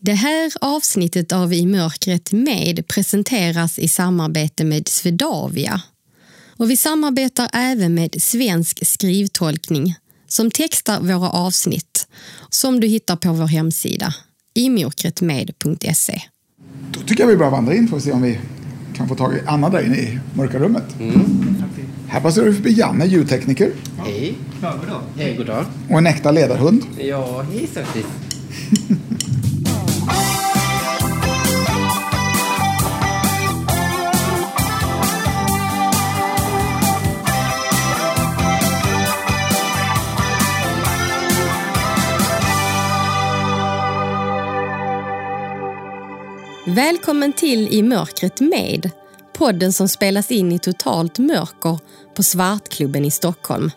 Det här avsnittet av I mörkret med presenteras i samarbete med Svedavia. Och vi samarbetar även med Svensk skrivtolkning som textar våra avsnitt som du hittar på vår hemsida imörkretmed.se. Då tycker jag vi börjar vandra in för att se om vi kan få tag i Anna där inne i mörka rummet. Här passerar du förbi Janne, ljudtekniker Hej. Hej, god dag. och en äkta ledarhund. Ja, hej Sofie. Välkommen till I mörkret med, podden som spelas in i totalt mörker på Svartklubben i Stockholm.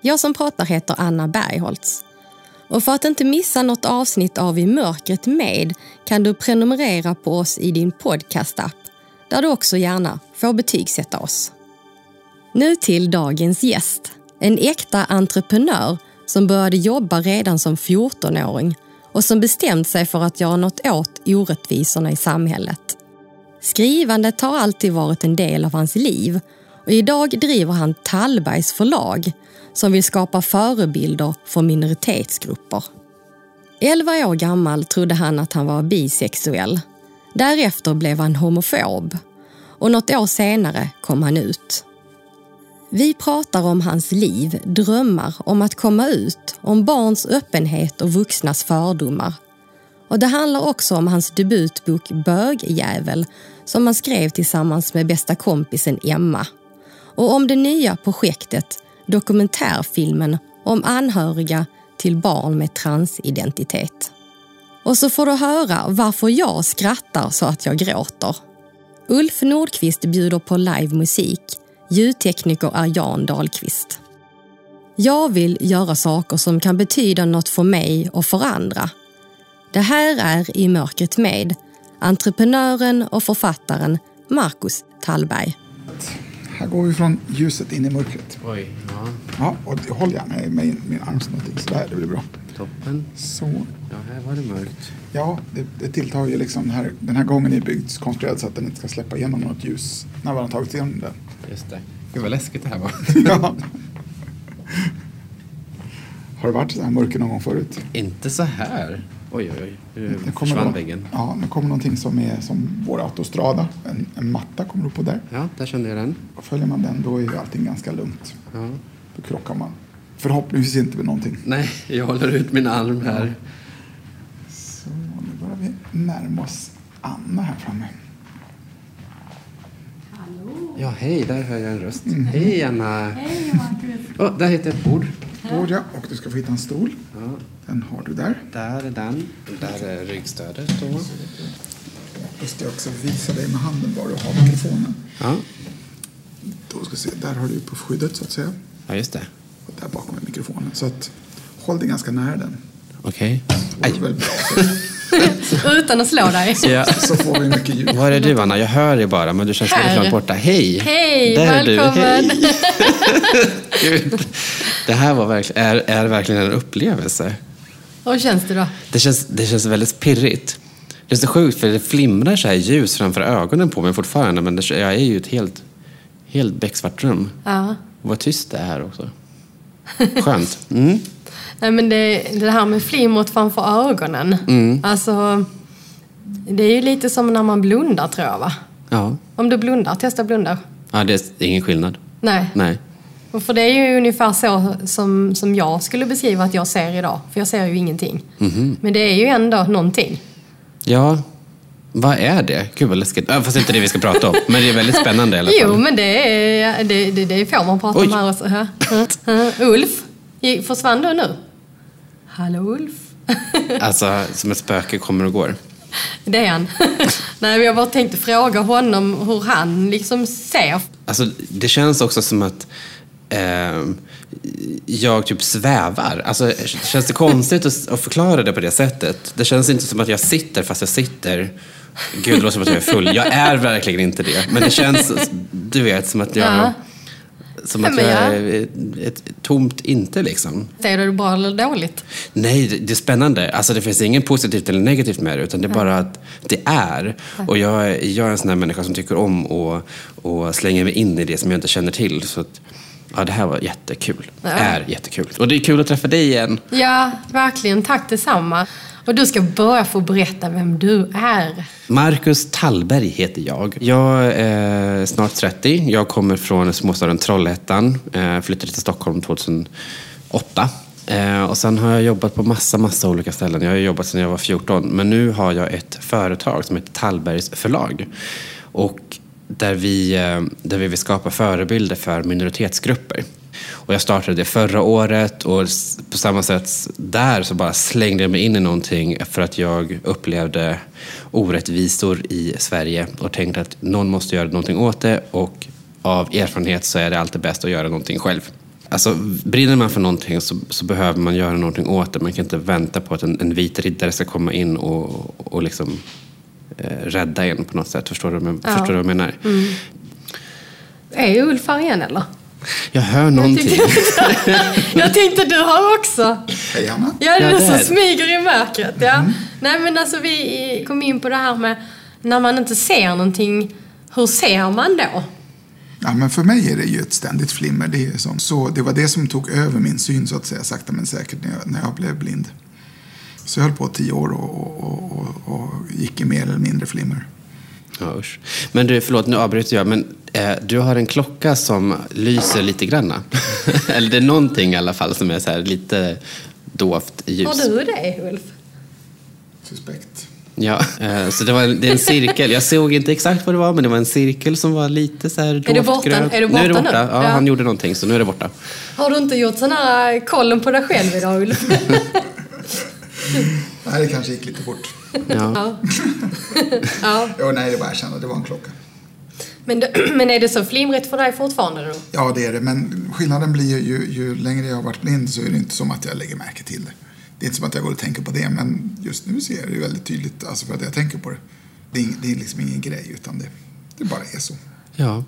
Jag som pratar heter Anna Bergholtz. Och för att inte missa något avsnitt av I mörkret med kan du prenumerera på oss i din podcastapp där du också gärna får betygsätta oss. Nu till dagens gäst. En äkta entreprenör som började jobba redan som 14-åring och som bestämt sig för att göra något åt orättvisorna i samhället. Skrivandet har alltid varit en del av hans liv och idag driver han Tallbergs förlag som vill skapa förebilder för minoritetsgrupper. 11 år gammal trodde han att han var bisexuell. Därefter blev han homofob och något år senare kom han ut. Vi pratar om hans liv, drömmar om att komma ut, om barns öppenhet och vuxnas fördomar. Och det handlar också om hans debutbok Bögjävel som han skrev tillsammans med bästa kompisen Emma. Och om det nya projektet, dokumentärfilmen om anhöriga till barn med transidentitet. Och så får du höra varför jag skrattar så att jag gråter. Ulf Nordqvist bjuder på livemusik Ljudtekniker är Jan Dahlqvist. Jag vill göra saker som kan betyda något för mig och för andra. Det här är I mörkret med entreprenören och författaren Marcus Tallberg. Här går vi från ljuset in i mörkret. Oj, ja, Ja, och håll gärna med min, min arm så någonting. Sådär, det blir bra. toppen. Så. Ja, här var det mörkt. Ja, det, det tilltar ju liksom. Den här, den här gången är byggd konstruerad så att den inte ska släppa igenom något ljus när man har tagit igenom den. Just det. Gud vad läskigt det här var. Ja. Har du varit så här mörker någon gång förut? Inte så här. Oj, oj, oj. Nu Det kommer försvann väggen. Ja, nu kommer någonting som är som vår autostrada. En, en matta kommer upp på där. Ja, där kände jag den. Och följer man den då är ju allting ganska lugnt. Ja. Då krockar man. Förhoppningsvis inte med någonting. Nej, jag håller ut min arm här. Så nu börjar vi närma oss Anna här framme. Ja, hej, där hör jag en röst. Mm. Hej, Anna. Hej Marcus. Oh, där hittar jag ett bord. Bord ja, och du ska få hitta en stol. Ja, Den har du där. där är den. Där är ryggstödet då. Ska jag också visa dig med handen var du har mikrofonen. Ja, Då ska se, där har du puffskyddet så att säga. ja just det. Och där bakom är mikrofonen. Så att håll dig ganska nära den. Okej. Det vore väl bra. Utan att slå dig. Ja. Så får vi mycket ljud. Var är du, Anna? Jag hör dig bara, men du känns väldigt Här. långt borta. Hej! Hej, Där du. välkommen. Hej. Det här var verkligen, är, är verkligen en upplevelse. Hur känns det då? Det känns, det känns väldigt pirrigt. Det är så sjukt, för det flimrar så här ljus framför ögonen på mig fortfarande, men det, jag är ju i ett helt, helt becksvart rum. Ja. Och vad tyst det är också. Skönt. Mm. Nej, men det, det här med flimret framför ögonen. Mm. Alltså, det är ju lite som när man blundar tror jag va? Ja. Om du blundar, testa blunda. ja, det är ingen skillnad. Nej. Nej. Och För det är ju ungefär så som, som jag skulle beskriva att jag ser idag. För jag ser ju ingenting. Mhm. Men det är ju ändå någonting. Ja, vad är det? Gud vad läskigt. Fast inte det vi ska prata om. Men det är väldigt spännande i alla fall. Jo, men det, är, det, det, det får man prata Oj. om här också. Ulf, försvann du nu? Hallå Ulf? Alltså, som ett spöke kommer och går. Det är han. Nej, jag bara tänkte fråga honom hur han liksom ser. Alltså, det känns också som att ehm, jag typ svävar. Alltså, känns det konstigt att, att förklara det på det sättet? Det känns inte som att jag sitter fast jag sitter. Gud, det låter som att jag är full. Jag är verkligen inte det. Men det känns, du vet, som att jag... Ja. Som att jag ja. är ett, tomt inte liksom. Ser du det bra eller dåligt? Nej, det, är spännande. Alltså det finns inget positivt eller negativt med det, utan det är bara att det är. Och jag, är- jag är en sån här människa som tycker om att och slänga mig in i det som jag inte känner till. Så att, ja, det här var jättekul. Ja. Är jättekul. Och det är kul att träffa dig igen. Ja, verkligen. Tack detsamma. Och du ska börja få berätta vem du är. Marcus Tallberg heter jag. Jag är snart 30. Jag kommer från småstaden Trollhättan. Jag Flyttade till Stockholm 2008. Eh, och sen har jag jobbat på massa, massa olika ställen. Jag har jobbat sedan jag var 14. Men nu har jag ett företag som heter Tallbergs förlag. Och där vi, eh, där vi vill skapa förebilder för minoritetsgrupper. Och jag startade det förra året och på samma sätt där så bara slängde jag mig in i någonting för att jag upplevde orättvisor i Sverige och tänkte att någon måste göra någonting åt det och av erfarenhet så är det alltid bäst att göra någonting själv. Alltså, brinner man för någonting så, så behöver man göra någonting åt det. Man kan inte vänta på att en, en vit riddare ska komma in och, och liksom eh, rädda en på något sätt. Förstår du, Ja. förstår du vad jag menar? Är Ulf här igen eller? Jag hör någonting. Jag tänkte du har också. Hej Anna. Ja, det Ja, är där. som smyger i mörkret. Ja. Nej, men alltså vi kom in på det här med när man inte ser någonting, hur ser man då? Ja, men för mig är det ju ett ständigt flimmer. Det, är som, så, det var det som tog över min syn så att säga, sakta men säkert när jag, när jag blev blind. Så jag höll på tio år och, och, och, och gick i mer eller mindre flimmer. Ja, usch. Men du, förlåt, nu avbryter jag. Men eh, du har en klocka som lyser lite granna. Eller det är någonting i alla fall som är så här lite dovt ljus. Har du det Ulf? Suspekt. Ja, eh, så det, var, det är en cirkel. Jag såg inte exakt vad det var, men det var en cirkel som var lite så här dovt det borta? grönt. Är det nu är det borta borta. nu? Ja, Ja. han gjorde någonting, så nu är det borta. Har du inte gjort sån här kollen på dig själv idag Ulf? Nej, det kanske gick lite fort. Ja. ja. Jo, nej, det var jag kände. Det var en klocka. Men, det- men är det så flimrigt för dig fortfarande då? Ja, det är det. Men skillnaden blir ju, ju, ju längre jag har varit blind så är det inte som att jag lägger märke till det. Det är inte som att jag går och tänker på det, men just nu ser jag det väldigt tydligt alltså för att jag tänker på det. Det är, det är liksom ingen grej, utan det, det bara är så. ja.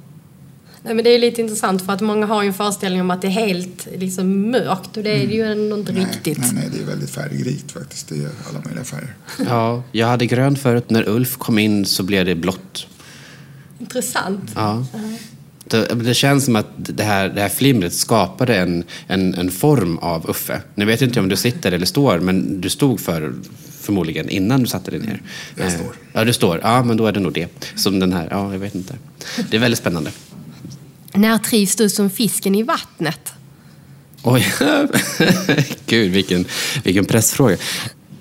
Nej, men det är lite intressant för att många har ju en föreställning om att det är helt liksom, mörkt och det är det ju ändå inte Nej, riktigt. nej, nej, det är väldigt färgrikt faktiskt. Det är alla möjliga färger. ja, jag hade grönt förut. När Ulf kom in så blev det blått. Intressant. Ja. Det, det känns som att det här, det här flimret skapade en, en, en form av Uffe. Nu vet jag inte om du sitter eller står, men du stod för förmodligen innan du satte dig ner. Jag Eh, står. Ja, du står. Ja, men då är det nog det. Som den här. Ja, jag vet inte. Det är väldigt spännande. När trivs du som fisken i vattnet? Oj, gud vilken, vilken pressfråga.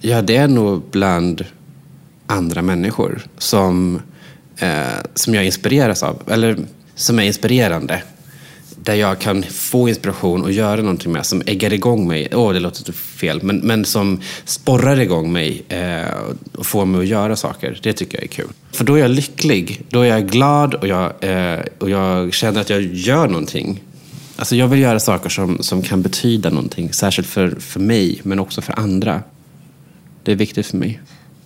Ja, det är nog bland andra människor som, eh, som jag inspireras av. Eller som är inspirerande. Där jag kan få inspiration och göra någonting med. Som äggar igång mig. Åh, det låter fel. Men, men som sporrar igång mig eh, och får mig att göra saker. Det tycker jag är kul. För då är jag lycklig. Då är jag glad och jag, eh, och jag känner att jag gör någonting. Alltså jag vill göra saker som, som kan betyda någonting. Särskilt för, för mig, men också för andra. Det är viktigt för mig.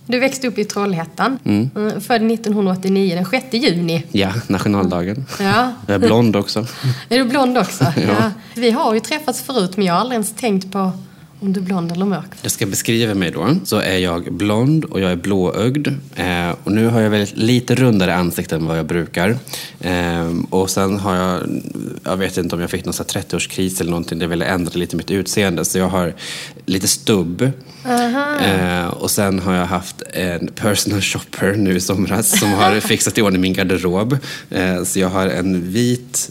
Du växte upp i Trollhättan. Mm. Född 1989, den 6 juni. Ja, nationaldagen. Ja. Jag är blond också. Är du blond också? ja. Vi har ju träffats förut men jag har aldrig ens tänkt på om du är blond eller mörk. Jag ska beskriva mig då. Så är jag blond och jag är blåögd. Eh, och nu har jag väldigt lite rundare ansikte än vad jag brukar. Eh, och sen har jag, jag vet inte om jag fick någon sån här 30-årskris eller någonting. Det ville ändra lite mitt utseende. Så jag har lite stubb. Eh, och sen har jag haft en personal shopper nu i somras som har fixat i ordning min garderob. Eh, så jag har en vit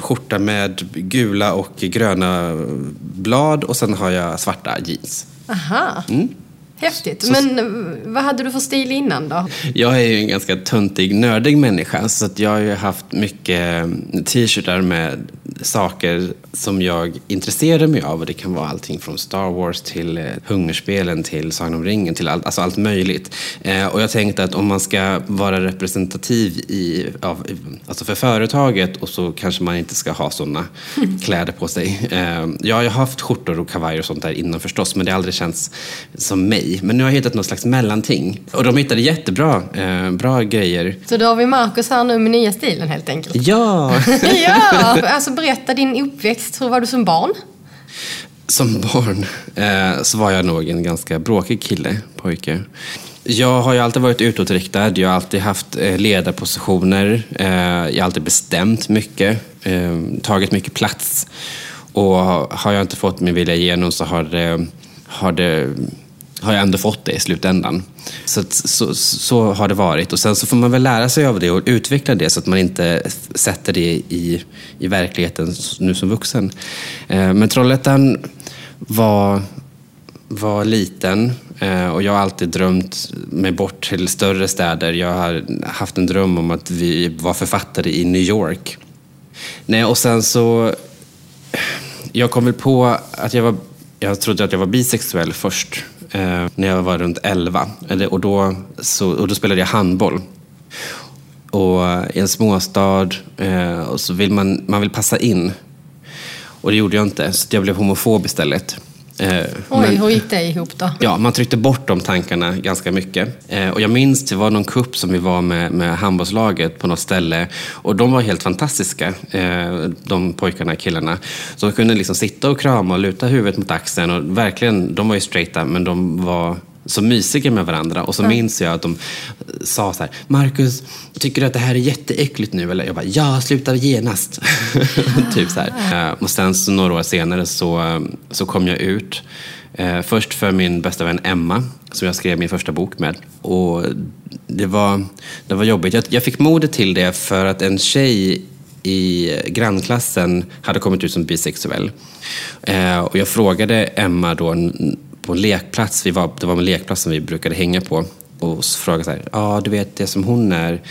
skjorta med gula och gröna blad och sen har jag svarta jeans. Aha. Mm. Häftigt. Men eh, vad hade du för stil innan då? Jag är ju en ganska töntig, nördig människa så jag har ju haft mycket t-shirtar med saker som jag intresserar mig av. Och det kan vara allting från Star Wars till eh, Hungerspelen till Sagan om ringen till allt, alltså allt möjligt. Eh, och jag tänkte att om man ska vara representativ i, av, alltså för företaget och så kanske man inte ska ha sådana kläder på sig. Eh, jag har haft skjortor och kavajer och sånt där innan förstås men det har aldrig känts som mig. I. Men nu har jag hittat något slags mellanting. Och de hittade jättebra eh, bra grejer. Så då har vi Marcus här nu med nya stilen helt enkelt. Ja! ja, alltså berätta din uppväxt. Hur var du som barn? Som barn eh, så var jag nog en ganska bråkig kille, pojke. Jag har ju alltid varit utåtriktad. Jag har alltid haft eh, ledarpositioner. Eh, jag har alltid bestämt mycket, eh, tagit mycket plats. Och har jag inte fått min vilja igenom så har det, har det har jag ändå fått det i slutändan. Så, så, så, har det varit. Och sen så får man väl lära sig av det och utveckla det så att man inte sätter det i, i verkligheten nu som vuxen. Eh, men Trollhättan var, var liten eh, och jag har alltid drömt mig bort till större städer. Jag har haft en dröm om att vi var författare i New York. Nej, och sen så... Jag kom väl på att jag var... Jag trodde att jag var bisexuell först, eh, när jag var runt 11. Och då, så, och då spelade jag handboll. Och i en småstad, eh, och så vill man, man vill passa in. Och det gjorde jag inte, så jag blev homofob istället. Eh, Oj, men, hur gick det ihop då? Ja, man tryckte bort de tankarna ganska mycket. Eh, och jag minns, det var någon kupp som vi var med, med handbollslaget på något ställe. Och de var helt fantastiska, eh, de pojkarna och killarna. Så de kunde liksom sitta och krama och luta huvudet mot axeln. Och verkligen, de var ju straighta, men de var så mysiga med varandra. Och så mm. minns jag att de sa så här, Marcus, tycker du att det här är jätteäckligt nu? Eller jag bara, ja, sluta genast. typ så här. Eh, och sen så några år senare så, så kom jag ut. Eh, först för min bästa vän Emma, som jag skrev min första bok med. Och det var, det var jobbigt. Jag, jag fick modet till det för att en tjej i grannklassen hade kommit ut som bisexuell. Eh, och jag frågade Emma då på en lekplats, vi var, det var en lekplats som vi brukade hänga på och frågade så här, ja du vet det som hon är,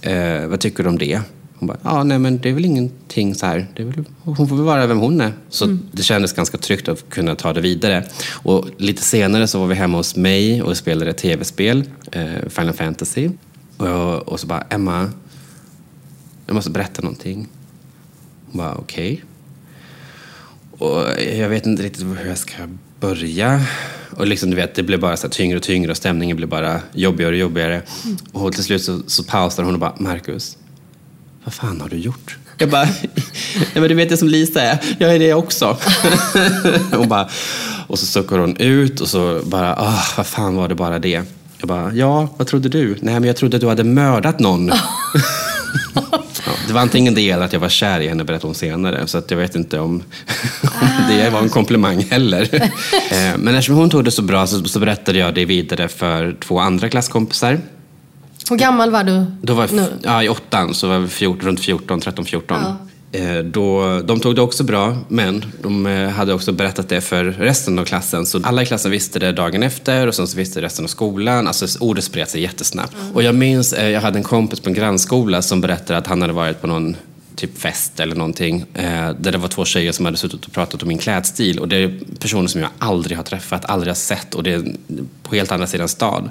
eh, vad tycker du om det? Hon bara, ja nej men det är väl ingenting så här, väl, hon får väl vara vem hon är. Så mm. det kändes ganska tryggt att kunna ta det vidare. Och lite senare så var vi hemma hos mig och spelade tv-spel, eh, Final Fantasy. Och, och, så bara, Emma, jag måste berätta någonting. Hon bara, okej. Okay. Och jag vet inte riktigt hur jag ska börja. Och liksom, du vet, det blev bara så tyngre och tyngre och stämningen blev bara jobbigare och jobbigare. Mm. Och till slut så, så pausar hon och bara, Marcus, vad fan har du gjort? Jag bara, nej men du vet det som Lisa är, jag är det också. och, bara, och så suckar hon ut och så bara, ah, vad fan var det bara det? Jag bara, ja, vad trodde du? Nej, men jag trodde att du hade mördat någon. Ja, det var antingen det eller att jag var kär i henne, berättade hon senare. Så att jag vet inte om, om det var en komplimang heller. Eh, men eftersom hon tog det så bra så, så berättade jag det vidare för två andra klasskompisar. Hur gammal var du? Då var jag, ja, I åttan, så var vi 14, runt 14, 13, 14. Ja. Eh, då, de tog det också bra, men de eh, hade också berättat det för resten av klassen. Så alla i klassen visste det dagen efter och sen så visste resten av skolan. Alltså ordet spred sig jättesnabbt. Mm. Och jag minns, eh, jag hade en kompis på en grannskola som berättade att han hade varit på någon typ fest eller någonting. där det var två tjejer som hade suttit och pratat om min klädstil. Och det är personer som jag aldrig har träffat, aldrig har sett. Och det är på helt andra sidan stad.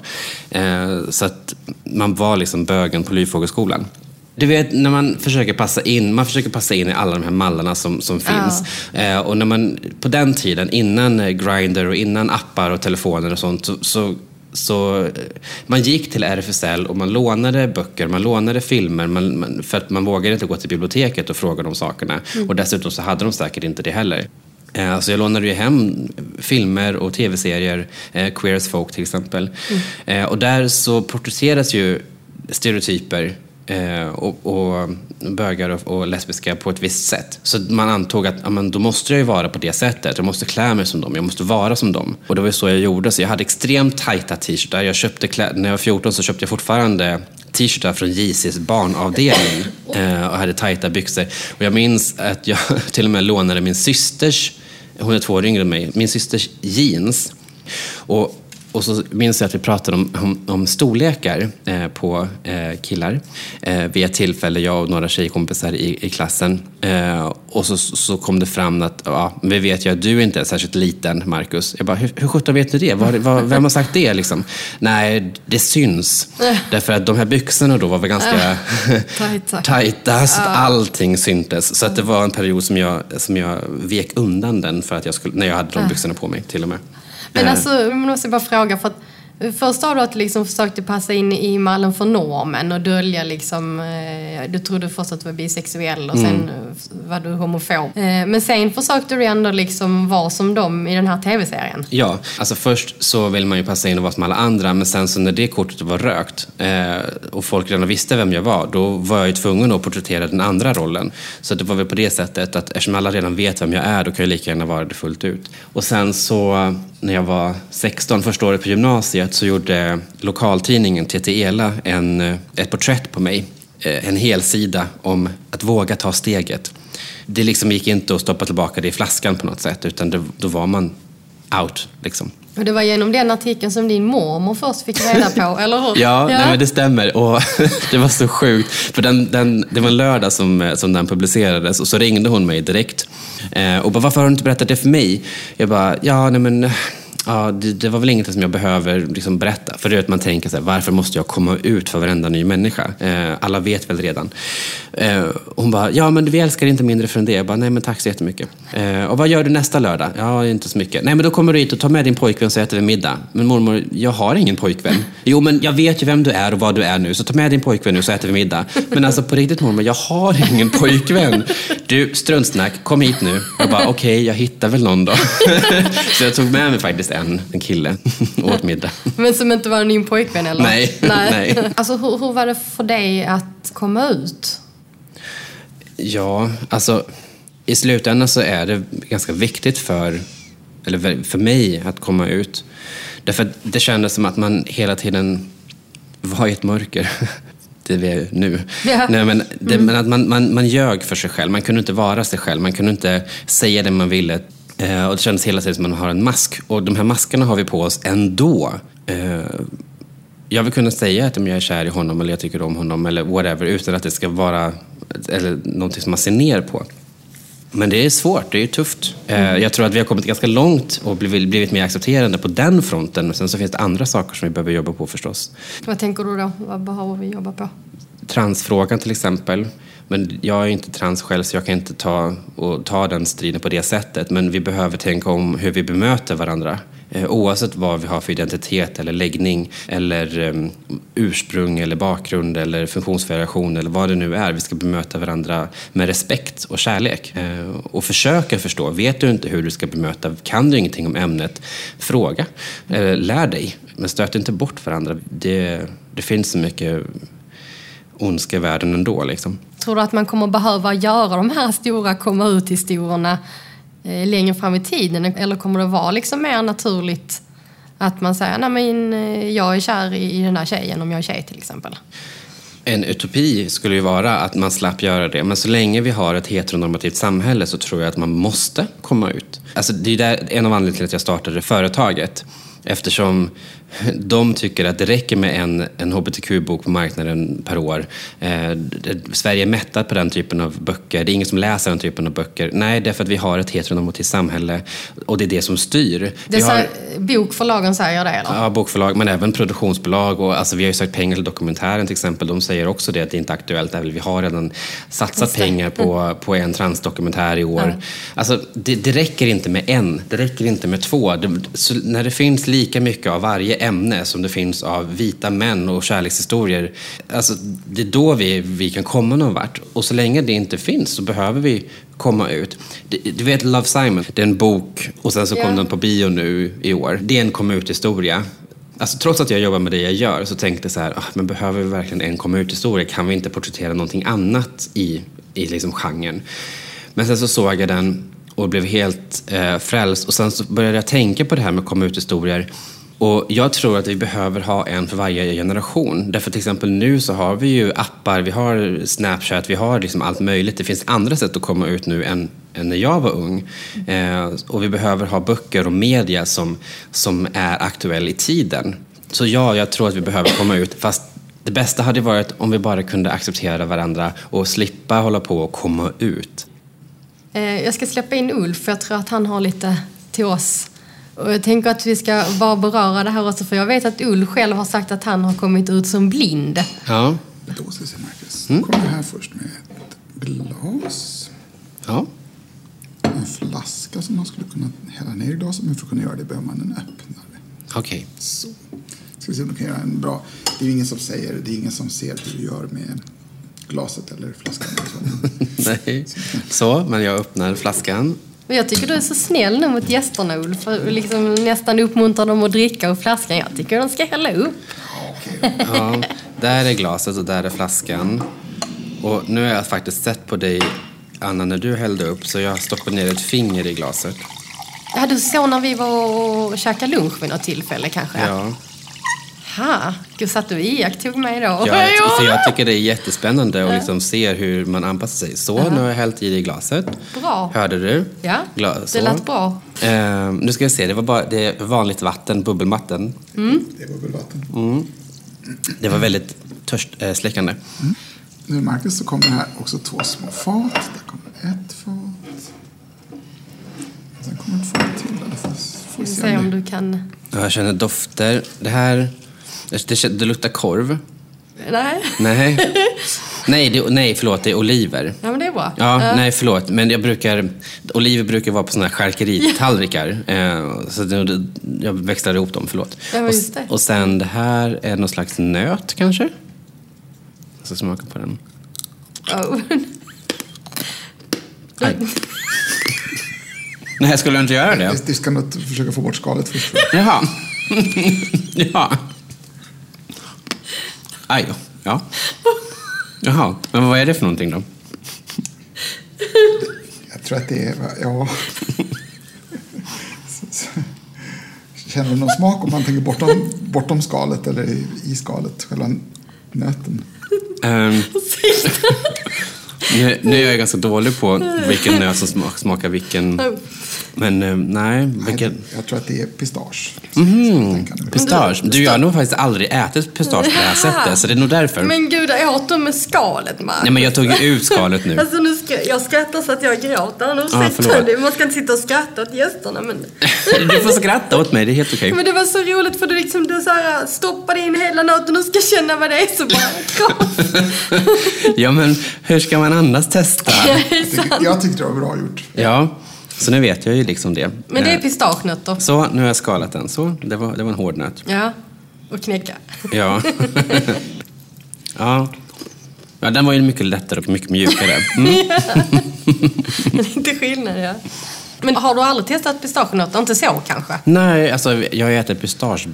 så att man var liksom bögen på Lyfågelskolan. Du vet när man försöker passa in, man försöker passa in i alla de här mallarna som, som finns. Ja. Eh, och när man, på den tiden, innan Grindr och innan appar och telefoner och sånt, så, så, så man gick till RFSL och man lånade böcker, man lånade filmer, man, man, för att man vågade inte gå till biblioteket och fråga de sakerna. Mm. Och dessutom så hade de säkert inte det heller. Eh, alltså jag lånade ju hem filmer och tv-serier, eh, Queer as Folk till exempel. Mm. Eh, och där så porträtteras ju stereotyper och, och, bögar och, och, lesbiska på ett visst sätt. Så man antog att ja, men då måste jag ju vara på det sättet. Jag måste klä mig som dem, jag måste vara som dem. Och det var så jag gjorde. Så jag hade extremt tajta t-shirtar. Jag köpte klä- när jag var 14 så köpte jag fortfarande t-shirtar från JCs barnavdelning eh, och hade tajta byxor. Och jag minns att jag till och med lånade min systers, hon är två år yngre än mig, min systers jeans. Och och så minns jag att vi pratade om, om, om storlekar eh, på eh, killar eh, vid ett tillfälle, jag och några tjejkompisar i, i klassen. Eh, och så, så kom det fram att ja, vi vet ju att du inte är särskilt liten, Marcus. Jag bara, hur, hur sjutton vet du det? Var, var, vem har sagt det? Liksom? Nej, det syns. Därför att de här byxorna då var väl ganska tajta, så att allting syntes. Så att det var en period som jag, som jag vek undan den för att jag skulle, när jag hade de byxorna på mig till och med. Men Eh, alltså, jag måste bara fråga. För att Först sa du att du liksom försökte passa in i mallen för normen och dölja liksom... Eh, du trodde först att du var bisexuell och sen Mm. var du homofob. Eh, men sen försökte du ändå liksom vara som dem i den här tv-serien. Ja, alltså först så vill man ju passa in och vara som alla andra men sen så när det kortet var rökt eh, och folk redan visste vem jag var då var jag ju tvungen att porträttera den andra rollen. Så det var väl på det sättet att eftersom alla redan vet vem jag är då kan jag lika gärna vara det fullt ut. Och sen så när jag var 16, första året på gymnasiet så gjorde lokaltidningen TT Ela en, eh, ett porträtt på mig. Eh, en hel sida om att våga ta steget. Det liksom gick inte att stoppa tillbaka det i flaskan på något sätt utan det, då var man out. Liksom. Och det var genom den artikeln som din mormor först fick reda på, eller hur? Ja, Nej, men det stämmer. Och det var så sjukt. För den, den, det var en lördag som, som den publicerades och så ringde hon mig direkt. Eh, och bara, varför har du inte berättat det för mig? Jag bara, ja, nej men... Ja, det, det var väl inget som jag behöver liksom berätta. För det är att man tänker så här, varför måste jag komma ut för varenda ny människa? Eh, alla vet väl redan. Eh, hon bara, ja men vi älskar inte mindre för det. Jag bara, nej men tack så jättemycket. Eh, och vad gör du nästa lördag? Ja, inte så mycket. Nej men då kommer du hit och tar med din pojkvän så äter vi middag. Men mormor, jag har ingen pojkvän. Jo men jag vet ju vem du är och vad du är nu. Så ta med din pojkvän nu så äter vi middag. Men alltså på riktigt mormor, jag har ingen pojkvän. Du, struntsnack, kom hit nu. Jag bara, okej, jag hittar väl någon då. så jag tog med mig faktiskt en, en kille, och åt middag. Men som inte var din pojkvän eller? Nej, nej. Alltså hur, hur var det för dig att komma ut? Ja, alltså i slutändan så är det ganska viktigt för, eller för mig att komma ut. Därför att det kändes som att man hela tiden var i ett mörker. Det vi är nu. Ja. Nej, men det, men att man, man, man ljög för sig själv. Man kunde inte vara sig själv. Man kunde inte säga det man ville. Eh, och det kändes hela tiden som att man har en mask. Och de här maskerna har vi på oss ändå. Eh, jag vill kunna säga att om jag är kär i honom eller jag tycker om honom eller whatever utan att det ska vara eller någonting som man ser ner på. Men det är svårt, det är tufft. Eh, Jag tror att vi har kommit ganska långt och blivit, blivit mer accepterande på den fronten. Men sen så finns det andra saker som vi behöver jobba på förstås. Vad tänker du då? Vad behöver vi jobba på? Transfrågan till exempel. Men jag är inte trans själv så jag kan inte ta, och ta den striden på det sättet. Men vi behöver tänka om hur vi bemöter varandra. Eh, oavsett vad vi har för identitet eller läggning eller um, ursprung eller bakgrund eller funktionsvariation eller vad det nu är. Vi ska bemöta varandra med respekt och kärlek. Eh, och försöka förstå. Vet du inte hur du ska bemöta, kan du ingenting om ämnet, fråga. Eh, lär dig. Men stöt inte bort varandra. Det, det finns så mycket ondska i världen ändå. Liksom. Tror du att man kommer behöva göra de här stora komma ut-historierna eh, längre fram i tiden? Eller kommer det vara liksom mer naturligt att man säger nej men eh, jag är kär i, den här tjejen om jag är tjej till exempel? En utopi skulle ju vara att man slapp göra det. Men så länge vi har ett heteronormativt samhälle så tror jag att man måste komma ut. Alltså, det är en av anledningarna till att jag startade företaget. Eftersom de tycker att det räcker med en, en hbtq-bok på marknaden per år. Eh, Sverige är mättat på den typen av böcker. Det är ingen som läser den typen av böcker. Nej, det är för att vi har ett heteronormativt samhälle och det är det som styr. Det har, bokförlagen säger det eller? Ja, bokförlag, men även produktionsbolag. Och, alltså, vi har ju sökt pengar till dokumentären till exempel. De säger också det att det inte är aktuellt. Även Vi har redan satsat pengar på, på en transdokumentär i år. Alltså, det, det räcker inte med en, det räcker inte med två. Det, när det finns lika mycket av varje ämne som det finns av vita män och kärlekshistorier. Alltså, det är då vi, vi kan komma någon vart. Och så länge det inte finns så behöver vi komma ut. Du, vet Love Simon, det är en bok och sen så kom den på bio nu i år. Det är en kom ut-historia. Alltså, trots att jag jobbar med det jag gör så tänkte jag så här, ah, men behöver vi verkligen en kom ut-historia? Kan vi inte porträttera någonting annat i, i liksom genren? Men sen så såg jag den och blev helt eh, frälst och sen så började jag tänka på det här med kom ut-historier. Och jag tror att vi behöver ha en för varje generation. Därför till exempel nu så har vi ju appar, vi har Snapchat, vi har liksom allt möjligt. Det finns andra sätt att komma ut nu än, än när jag var ung. Eh, och vi behöver ha böcker och media som, som är aktuell i tiden. Så ja, jag tror att vi behöver komma ut. Fast det bästa hade varit om vi bara kunde acceptera varandra och slippa hålla på och komma ut. Eh, Jag ska släppa in Ulf, för jag tror att han har lite till oss. Och jag tänker att vi ska bara beröra det här också, för jag vet att Ulf själv har sagt att han har kommit ut som blind. Ja. Då ska vi se, Marcus. Då kommer här först med ett glas. ja. En flaska som man skulle kunna hälla ner i glaset. Men för att kunna göra det behöver man en öppning. Okej. Så. Ska vi se om du kan göra en bra... Det är ingen som säger, det är ingen som ser hur du gör med glaset eller flaskan. så. Nej. Så, men jag öppnar flaskan. Men jag tycker du är så snäll nu mot gästerna Ulf. För liksom nästan uppmuntrar dem att dricka ur flaskan. Jag tycker de ska hälla upp. Ja, där är glaset och där är flaskan. Och nu har jag faktiskt sett på dig, Anna, när du hällde upp, så jag stoppade ner ett finger i glaset. Ja, du såg när vi var och käkade lunch vid något tillfälle kanske? Ja. Ha, gud satt du och iakttog mig då? Ja, för jag tycker det är jättespännande att liksom se hur man anpassar sig. Så, nu har jag hällt i det i glaset. Bra. Hörde du? Ja, Gla- det så. lät bra. Eh, nu ska vi se, det var bara det är vanligt vatten, bubbelvatten. Det är bubbelvatten. Det var väldigt törstsläckande. Nu Marcus så kommer det här också två små fat. Där kommer ett fat. Sen kommer ett fat till. Eller får, får Vi se om det- du kan... Ja, Jag känner dofter. Det här, det, det, det luktar korv. Nej? Nej. nej, det, nej, förlåt, det är oliver. Ja, men det är bra. Ja, nej förlåt. Men jag brukar, oliver brukar vara på såna här charkeritallrikar. Eh, så det, jag växlar ihop dem, förlåt. Ja, men och, just det. och sen det här är någon slags nöt kanske? Jag ska smaka på den. Oh. Aj. Nej, skulle jag inte göra det? Du ska nog försöka få bort skalet först. Jaha. ja. Aj då. Ja. Jaha, men vad är det för någonting då? Jag tror att det är... Ja. Känner du någon smak om man tänker bortom, bortom skalet eller i, i skalet? Själva nöten? Ehm, nu, nu är jag ganska dålig på vilken nöt som smak, smakar vilken. Men eh, nej, vilken... Nej, Jag tror att det är pistage. Mm, pistage. Du, jag har nog faktiskt aldrig ätit pistage på det här sättet, så det är nog därför. Men gud, jag åt dem med skalet, Marcus. Nej, men jag tog ju ut skalet nu. Alltså, nu ska, jag skrattar så att jag gråter. Nu förlåt. det. Man ska inte sitta och skratta åt gästerna. Men, Du får skratta åt mig, det är helt okej. men det var så roligt för du liksom du så här, stoppade in hela nöten och ska känna vad det är så bara Ja, men hur ska man annars testa? Jag tycker, jag tyckte det var bra gjort. Ja, så nu vet jag ju liksom det. Men det är Eh, pistagenötter. Så, nu har jag skalat den. Så, det var, det var en hård nöt. Ja, och knäcka. Ja. ja. Ja, den var ju mycket lättare och mycket mjukare. Mm. Lite skillnad, ja. Men har du aldrig testat pistagenötter? Inte så kanske? Nej, alltså jag har ätit pistage,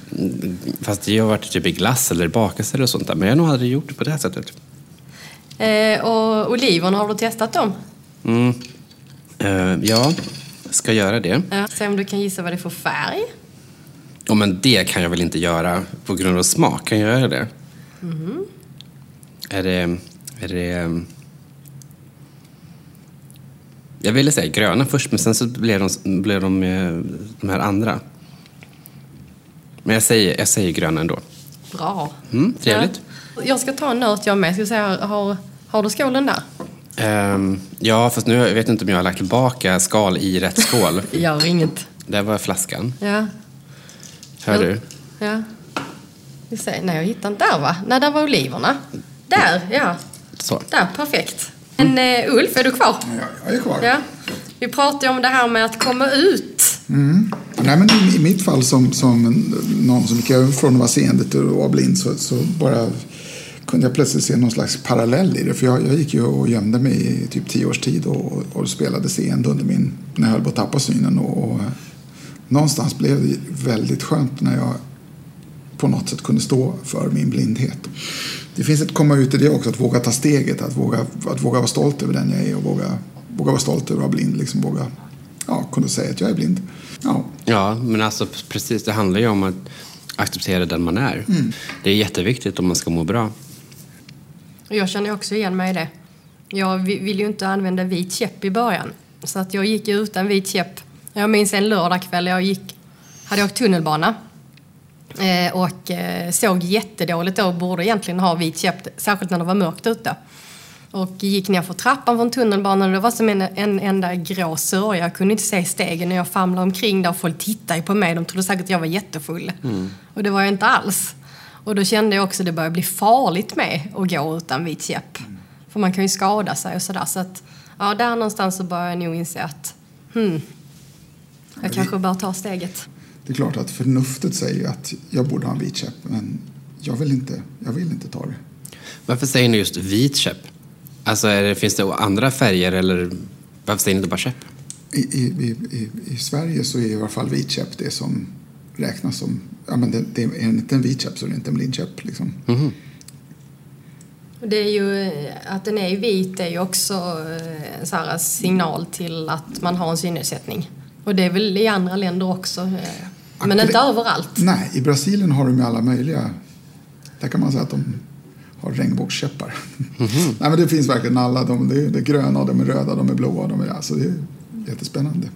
fast jag har varit typ i glass eller bakelser och sånt där. Men jag har nog aldrig gjort det på det här sättet. Eh, och oliverna, har du testat dem? Mm. Eh, ja, ska göra det. Ja. Se om du kan gissa vad det är för färg. Ja, men det kan jag väl inte göra på grund av smak? Kan jag göra det? Är det... Är det... Jag ville säga gröna först, men sen så blev de, blev de eh, de här andra. Men jag säger, jag säger gröna ändå. Bra. Mm, trevligt. Ja. Jag ska ta en nöt jag med. Ska se, har, har du skålen där? Ehm, ja, fast nu jag vet jag inte om jag har lagt tillbaka skal i rätt skål. Gör inget. Där var flaskan. Ja. Hör du? Ja. Vi ser. Nej, jag hittar inte. Där va? Nej, där var oliverna. Där, ja. Så. Där, perfekt. Men eh, Ulf, är du kvar? Ja, jag är kvar. Ja. Vi pratade ju om det här med att komma ut. Nej, men i, I mitt fall som, som någon som gick över från att vara seende till att vara blind så, så bara kunde jag plötsligt se någon slags parallell i det. För jag, jag gick ju och gömde mig i typ tio års tid och, och spelade seende under min, när jag höll på att tappa synen. Och, och någonstans blev det väldigt skönt när jag på något sätt kunde stå för min blindhet. Det finns ett komma ut i det också, att våga ta steget, att våga, att våga vara stolt över den jag är och våga, våga vara stolt över att vara blind. Liksom våga ja, kunna säga att jag är blind. Ja, Ja, men alltså precis. Det handlar ju om att acceptera den man är. Det är jätteviktigt om man ska må bra. Och Jag känner också igen mig i det. Jag vi- vill ju inte använda vit käpp i början. Så att jag gick utan vit käpp. Jag minns en lördagkväll jag gick, hade åkt tunnelbana. Eh, och eh, såg jättedåligt då och borde egentligen ha vit käpp, särskilt när det var mörkt ute. Och gick ner för trappan från tunnelbanan och det var som en, en enda grå sörja. Jag kunde inte se stegen när jag famlade omkring där och folk tittade på mig. De trodde säkert att jag var jättefull. Och det var jag inte alls. Och då kände jag också att det började bli farligt med att gå utan vit käpp. För man kan ju skada sig och sådär. Så att, ja, där någonstans så började jag nog inse att hmm, jag kanske bör ta steget. Det är klart att förnuftet säger att jag borde ha en vit käpp, men jag vill inte, jag vill inte ta det. Varför säger ni just vit käpp? Alltså, är det, finns det andra färger eller varför säger ni inte bara käpp? I, i, i, I Sverige så är i alla fall vit käpp det som räknas som... Ja, men det, det är inte en vit käpp så är det inte en blind käpp. Liksom. Mhm. Det är ju, att den är vit är ju också eh, en så här signal till att man har en synnedsättning. Och det är väl i andra länder också. eh, Men inte överallt. Nej, i Brasilien har de ju alla möjliga... Där kan man säga att de har regnbågskäppar. Nej, men det finns verkligen alla. De, det, är, det är gröna, de är röda, de är blåa. De är, alltså det är jättespännande.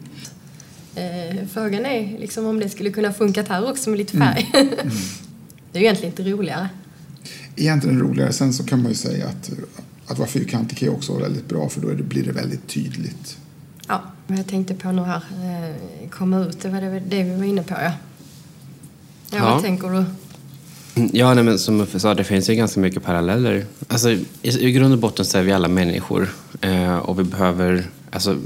Eh, Frågan är liksom om det skulle kunna funka här också med lite färg. det är ju egentligen lite roligare. Egentligen roligare. Sen så kan man ju säga att, att vara fyrkantig kan ju också vara väldigt bra för då är det, blir det väldigt tydligt. Ja, vad jag tänkte på nu här. Eh, komma ut, det var det, det vi var inne på ja. Ja, Ja. vad tänker du? Ja, nej, men som Uffe sa, det finns ju ganska mycket paralleller. Alltså, i, I grund och botten så är vi alla människor. Eh, och vi behöver... Alltså,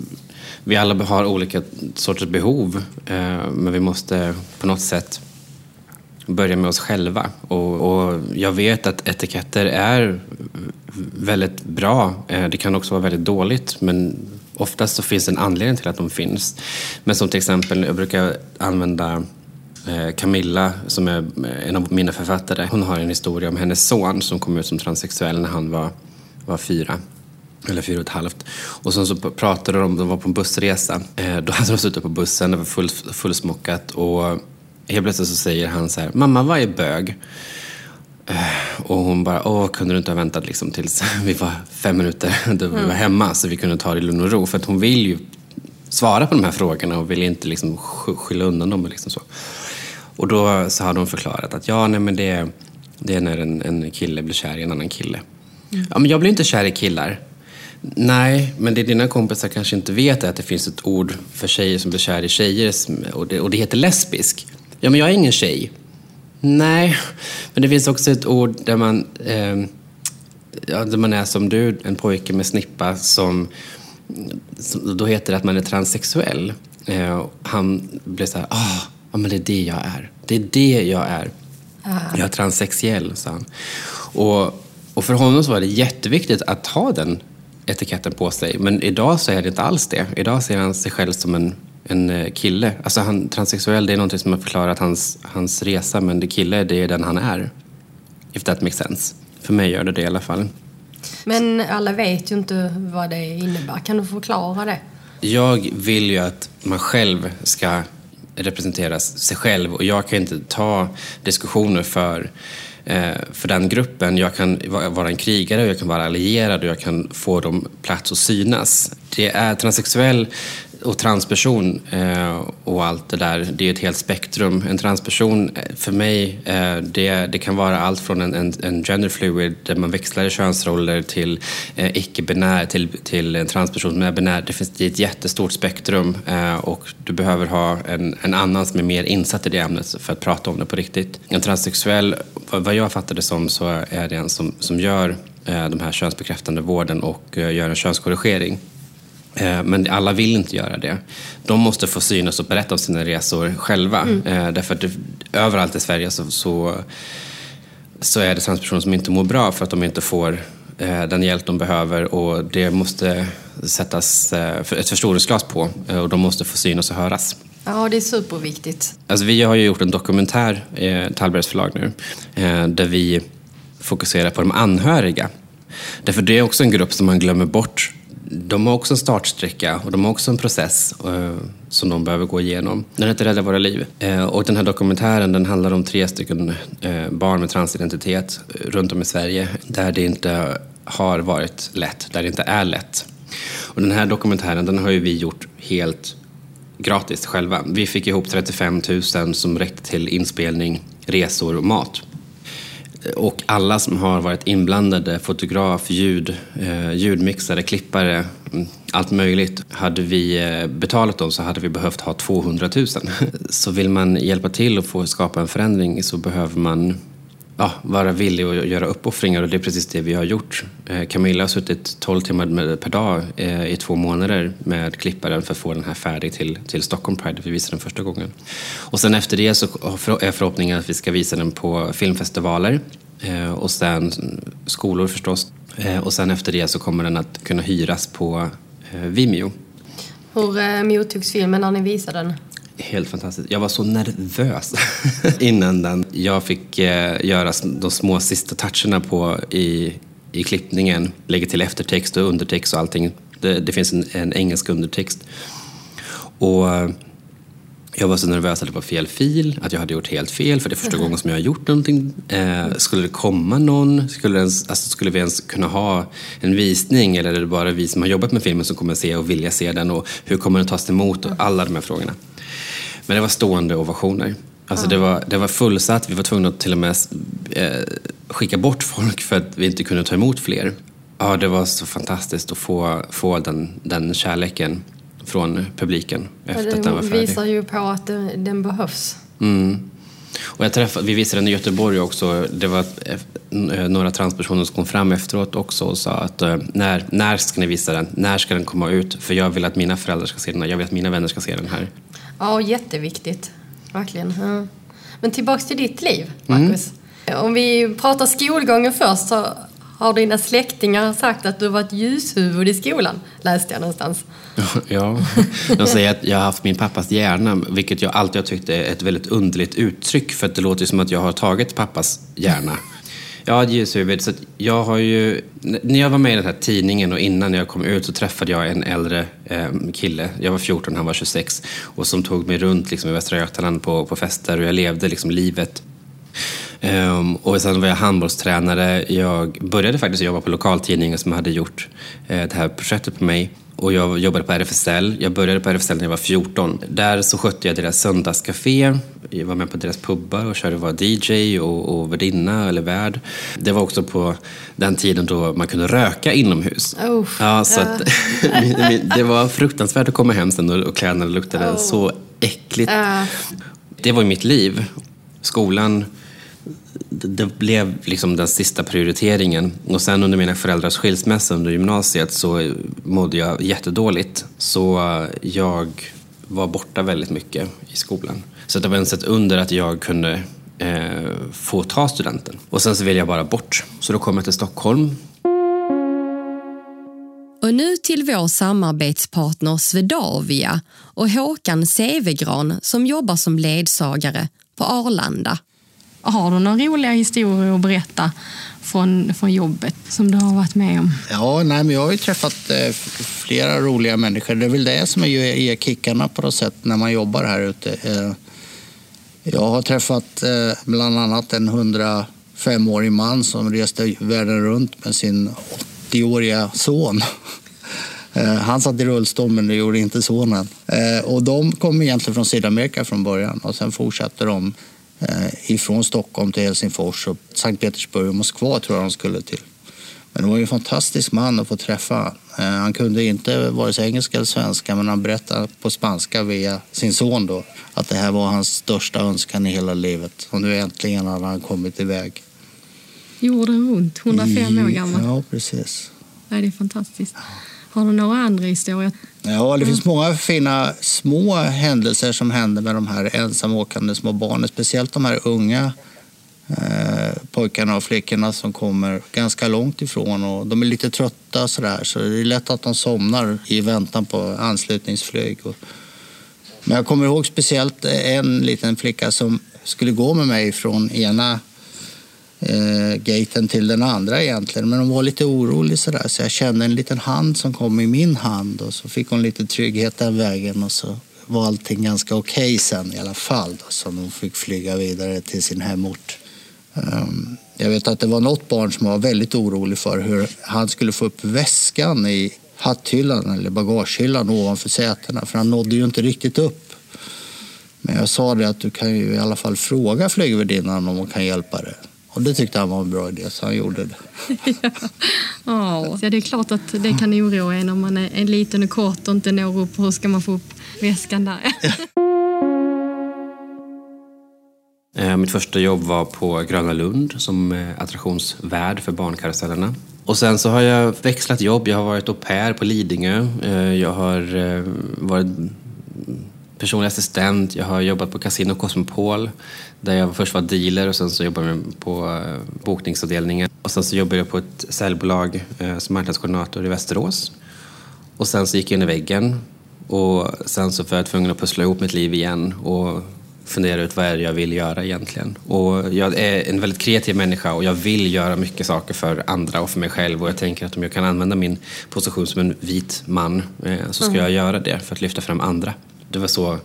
vi alla har olika sorters behov. Eh, men vi måste på något sätt börja med oss själva. Och, och jag vet att etiketter är väldigt bra. Eh, det kan också vara väldigt dåligt. Men oftast så finns det en anledning till att de finns. Men som till exempel, jag brukar använda eh, Camilla, som är eh, en av mina författare, hon har en historia om hennes son som kom ut som transsexuell när han var, var fyra. Eller fyra och ett halvt. Och sen så pratade de, de var på en bussresa. Eh, Då hade de suttit på bussen, det var full, fullsmockat. Och helt plötsligt så säger han så här, mamma vad är bög? Eh, Och hon bara, åh kunde du inte ha väntat liksom tills vi var fem minuter då vi var hemma så vi kunde ta det i lugn och ro. För att hon vill ju svara på de här frågorna och vill inte liksom sk- skylla undan dem. Liksom så. Och då så hade hon förklarat att ja, nej, men det, är- det är när en, en kille blir kär i en annan kille. Ja, men jag blir inte kär i killar. Nej, men det dina kompisar kanske inte vet är att det finns ett ord för tjejer som blir kär i tjejer och det, och det heter lesbisk. Ja, men jag är ingen tjej. Nej, men det finns också ett ord där man, eh, ja, där man är som du, en pojke med snippa som, som då heter det att man är transsexuell. Eh, han blev så här, ah, ja men det är det jag är. Det är det jag är. Jag är transsexuell, sa han. Och, och för honom så var det jätteviktigt att ha den etiketten på sig. Men idag så är det inte alls det. Idag ser han sig själv som en, en eh, kille. Alltså han, transsexuell, det är någonting som har förklarat hans, hans resa, men det kille, det är den han är. If that makes sense. För mig gör det det i alla fall. Men alla vet ju inte vad det innebär. Kan du förklara det? Jag vill ju att man själv ska representera sig själv och jag kan inte ta diskussioner för, Eh, för den gruppen. Jag kan vara en krigare, och jag kan vara allierad och jag kan få dem plats att synas. Det är transsexuell och transperson eh, och allt det där, det är ett helt spektrum. En transperson eh, för mig, eh, det, det kan vara allt från en, en, en gender fluid där man växlar i könsroller till eh, icke-binär, till, till en transperson som är binär. Det finns det är ett jättestort spektrum eh, och du behöver ha en, en annan som är mer insatt i det ämnet för att prata om det på riktigt. En transsexuell, vad, jag fattar det som, så är det en som, som gör eh, de här könsbekräftande vården och eh, gör en könskorrigering. Eh, Men alla vill inte göra det. De måste få synas och berätta om sina resor själva. Eh, Därför att det, överallt i Sverige så, så, så är det transpersoner som inte mår bra för att de inte får den hjälp de behöver och det måste sättas ett förstoringsglas på och de måste få synas och höras. Ja, det är superviktigt. Alltså vi har ju gjort en dokumentär, eh, Tallbergs förlag nu, eh, där vi fokuserar på de anhöriga. Därför det är också en grupp som man glömmer bort. De har också en startsträcka och de har också en process eh, som de behöver gå igenom. Den heter Rädda våra liv. Eh, och den här dokumentären den handlar om tre stycken eh, barn med transidentitet eh, runt om i Sverige där det inte har varit lätt, där det inte är lätt. Och den här dokumentären den har ju vi gjort helt gratis själva. Vi fick ihop 35 000 som räckte till inspelning, resor och mat. Och alla som har varit inblandade, fotograf, ljud, eh, ljudmixare, klippare, mm, allt möjligt. Hade vi eh, betalat dem så hade vi behövt ha 200 000. Så vill man hjälpa till och få skapa en förändring så behöver man ja, vara villig att göra uppoffringar och det är precis det vi har gjort. Eh, Camilla har suttit 12 timmar per dag eh, i två månader med klipparen för att få den här färdig till, till Stockholm Pride, vi visade den första gången. Och sen efter det så är förhoppningen att vi ska visa den på filmfestivaler eh, och sen skolor förstås. Och sen efter det så kommer den att kunna hyras på Vimeo. Hur mottogs filmen när ni visade den? Helt fantastiskt. Jag var så nervös innan den. Jag fick eh, göra de små sista toucherna på i, i klippningen. Lägga till eftertext och undertext och allting. Det, det finns en, en, engelsk undertext. Och eh, jag var så nervös att det var fel fil, att jag hade gjort helt fel för det är första gången som jag har gjort någonting. Eh, skulle det komma någon? Skulle, ens, alltså, skulle vi ens kunna ha en visning eller är det bara vi som har jobbat med filmen som kommer att se och vilja se den och hur kommer den tas emot och alla de här frågorna. Men det var stående ovationer. Alltså det, var, det var fullsatt. Vi var tvungna att till och med eh, skicka bort folk för att vi inte kunde ta emot fler. Ja, det var så fantastiskt att få, få den, den kärleken från publiken efter att den var färdig. Det visar ju på att den behövs. Mm. Och jag träffade, vi visade den i Göteborg också. Det var eh, några transpersoner som kom fram efteråt också och sa att eh, när, när ska ni visa den? När ska den komma ut? För jag vill att mina föräldrar ska se den här. Jag vill att mina vänner ska se den här. Ja, jätteviktigt. Verkligen. Ja. Men tillbaks till ditt liv, Marcus. Mm. Om vi pratar skolgången först så har dina släktingar sagt att du var ett ljushuvud i skolan, läste jag någonstans. Ja, de säger att jag har haft min pappas hjärna, vilket jag alltid har tyckt är ett väldigt underligt uttryck, för det låter som att jag har tagit pappas hjärna. Ja, ljushuvud. Så jag har ju, när jag var med i den här tidningen och innan jag kom ut så träffade jag en äldre eh, kille. Jag var 14, han var 26. Och som tog mig runt liksom, i Västra Götaland på, på fester och jag levde liksom livet. Um, och sen var jag handbollstränare. Jag började faktiskt jobba på lokaltidningen som hade gjort eh, det här projektet på mig. Och jag jobbade på RFSL. Jag började på RFSL när jag var 14. Där så skötte jag deras söndagscafé. Jag var med på deras pubbar och körde var DJ och, och värdinna eller värd. Det var också på den tiden då man kunde röka inomhus. Oh, ja, så att, det var fruktansvärt att komma hem sen och, och kläderna luktade oh. så äckligt. Uh. Det var mitt liv. Skolan det blev liksom den sista prioriteringen. Och sen under mina föräldrars skilsmässa under gymnasiet så mådde jag jättedåligt. Så jag var borta väldigt mycket i skolan. Så det var ens ett under att jag kunde eh, få ta studenten. Och sen så ville jag bara bort. Så då kom jag till Stockholm. Och nu till vår samarbetspartner Swedavia och Håkan Sevegran som jobbar som ledsagare på Arlanda. Har du några roliga historier att berätta från, från jobbet som du har varit med om? Ja, nej, men jag har ju träffat eh, flera roliga människor. Det är väl det som ger kickarna på något sätt när man jobbar här ute. Eh, jag har träffat eh, bland annat en 105-årig man som reste världen runt med sin 80-åriga son. Eh, han satt i rullstol men det gjorde inte sonen. Eh, och de kom egentligen från Sydamerika från början och sen fortsatte de ifrån Stockholm till Helsingfors och Sankt Petersburg och Moskva tror jag de skulle till. Men det var ju en fantastisk man att få träffa. Eh, han kunde inte vare sig engelska eller svenska men han berättade på spanska via sin son då att det här var hans största önskan i hela livet. Och nu äntligen hade han kommit iväg. Jorden runt, 105 år gammal. Ja, precis. Det är fantastiskt. Har du några andra historier? Ja, det finns många fina små händelser som händer med de här ensamåkande små barnen. Speciellt de här unga eh, pojkarna och flickorna som kommer ganska långt ifrån och de är lite trötta sådär så det är lätt att de somnar i väntan på anslutningsflyg. Men jag kommer ihåg speciellt en liten flicka som skulle gå med mig från ena eh, gaten till den andra egentligen. Men hon var lite orolig sådär så jag kände en liten hand som kom i min hand och så fick hon lite trygghet den vägen och så var allting ganska okej okay sen i alla fall. Då, så hon fick flyga vidare till sin hemort. Um, jag vet att det var något barn som var väldigt orolig för hur han skulle få upp väskan i hatthyllan eller bagagehyllan ovanför sätena för han nådde ju inte riktigt upp. Men jag sa det att du kan ju i alla fall fråga flygvärdinnan om hon kan hjälpa dig. Och det tyckte han var en bra idé, så han gjorde det. ja. ja, det är klart att det kan oroa en om man är en liten och kort och inte når upp. Hur ska man få upp väskan där? Eh, Mitt första jobb var på Gröna Lund som eh, attraktionsvärd för barnkarusellerna. Och sen så har jag växlat jobb. Jag har varit au pair på Lidingö. Eh, Jag har varit personlig assistent. Jag har jobbat på Casino Cosmopol där jag först var dealer och sen så jobbade jag på eh, bokningsavdelningen. Och sen så jobbade jag på ett säljbolag eh, som marknadskoordinator i Västerås. Och sen så gick jag in i väggen och sen så var jag tvungen att pussla ihop mitt liv igen och fundera ut vad är det jag vill göra egentligen. Och jag är en väldigt kreativ människa och jag vill göra mycket saker för andra och för mig själv och jag tänker att om jag kan använda min position som en vit man eh, så ska jag göra det för att lyfta fram andra. Det var så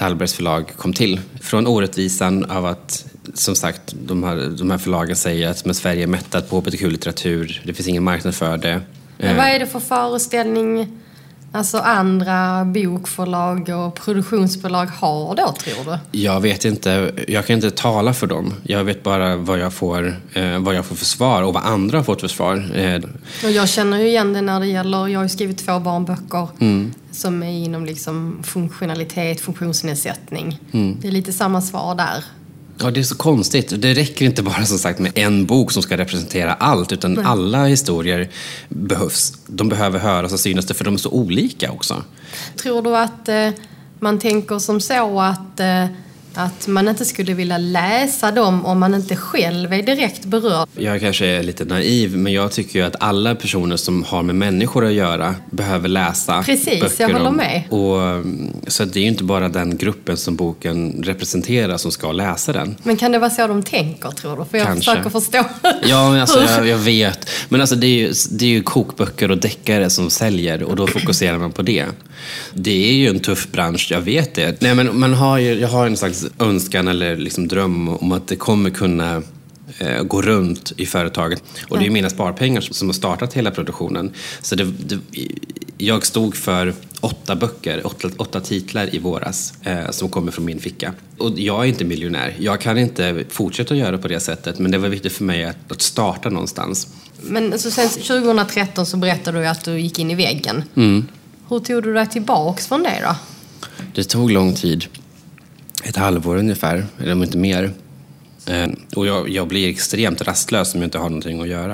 Tallbergs förlag kom till. Från orättvisan av att, som sagt, de här, de här förlagen säger att men Sverige är mättat på hbtq-litteratur, det finns ingen marknad för det. Men vad är det för föreställning alltså andra bokförlag och produktionsbolag har då, tror du? Jag vet inte, jag kan inte tala för dem. Jag vet bara vad jag får, eh, vad jag får för svar och vad andra har fått för svar. Eh, Och jag känner ju igen det när det gäller, jag har ju skrivit två barnböcker som är inom liksom funktionalitet, funktionsnedsättning. Det är lite samma svar där. Ja, det är så konstigt. Det räcker inte bara som sagt med en bok som ska representera allt, utan alla historier behövs. De behöver höras och synas, för de är så olika också. Tror du att eh, man tänker som så att, eh, att man inte skulle vilja läsa dem om man inte själv är direkt berörd? Jag kanske är lite naiv, men jag tycker ju att alla personer som har med människor att göra behöver läsa Precis, böcker jag håller om- med. Och, så det är ju inte bara den gruppen som boken representerar som ska läsa den. Men kan det vara så de tänker, tror du? För jag Kanske. försöker förstå. Ja, men alltså, jag, jag vet. Men alltså, det, är ju, det är ju kokböcker och deckare som säljer och då fokuserar man på det. Det är ju en tuff bransch, jag vet det. Nej, men man har ju, jag har en slags önskan eller liksom dröm om att det kommer kunna eh, gå runt i företaget. Och det är ju mina sparpengar som har startat hela produktionen. Så det, det, jag stod för åtta böcker, åtta, åtta titlar i våras eh, som kommer från min ficka. Och jag är inte miljonär. Jag kan inte fortsätta göra på det sättet men det var viktigt för mig att, att starta någonstans. Men så sen 2013 så berättade du att du gick in i väggen. Hur tog du dig tillbaks från det då? Det tog lång tid. Ett halvår ungefär, eller om inte mer. Eh, och jag, jag blir extremt rastlös om jag inte har någonting att göra.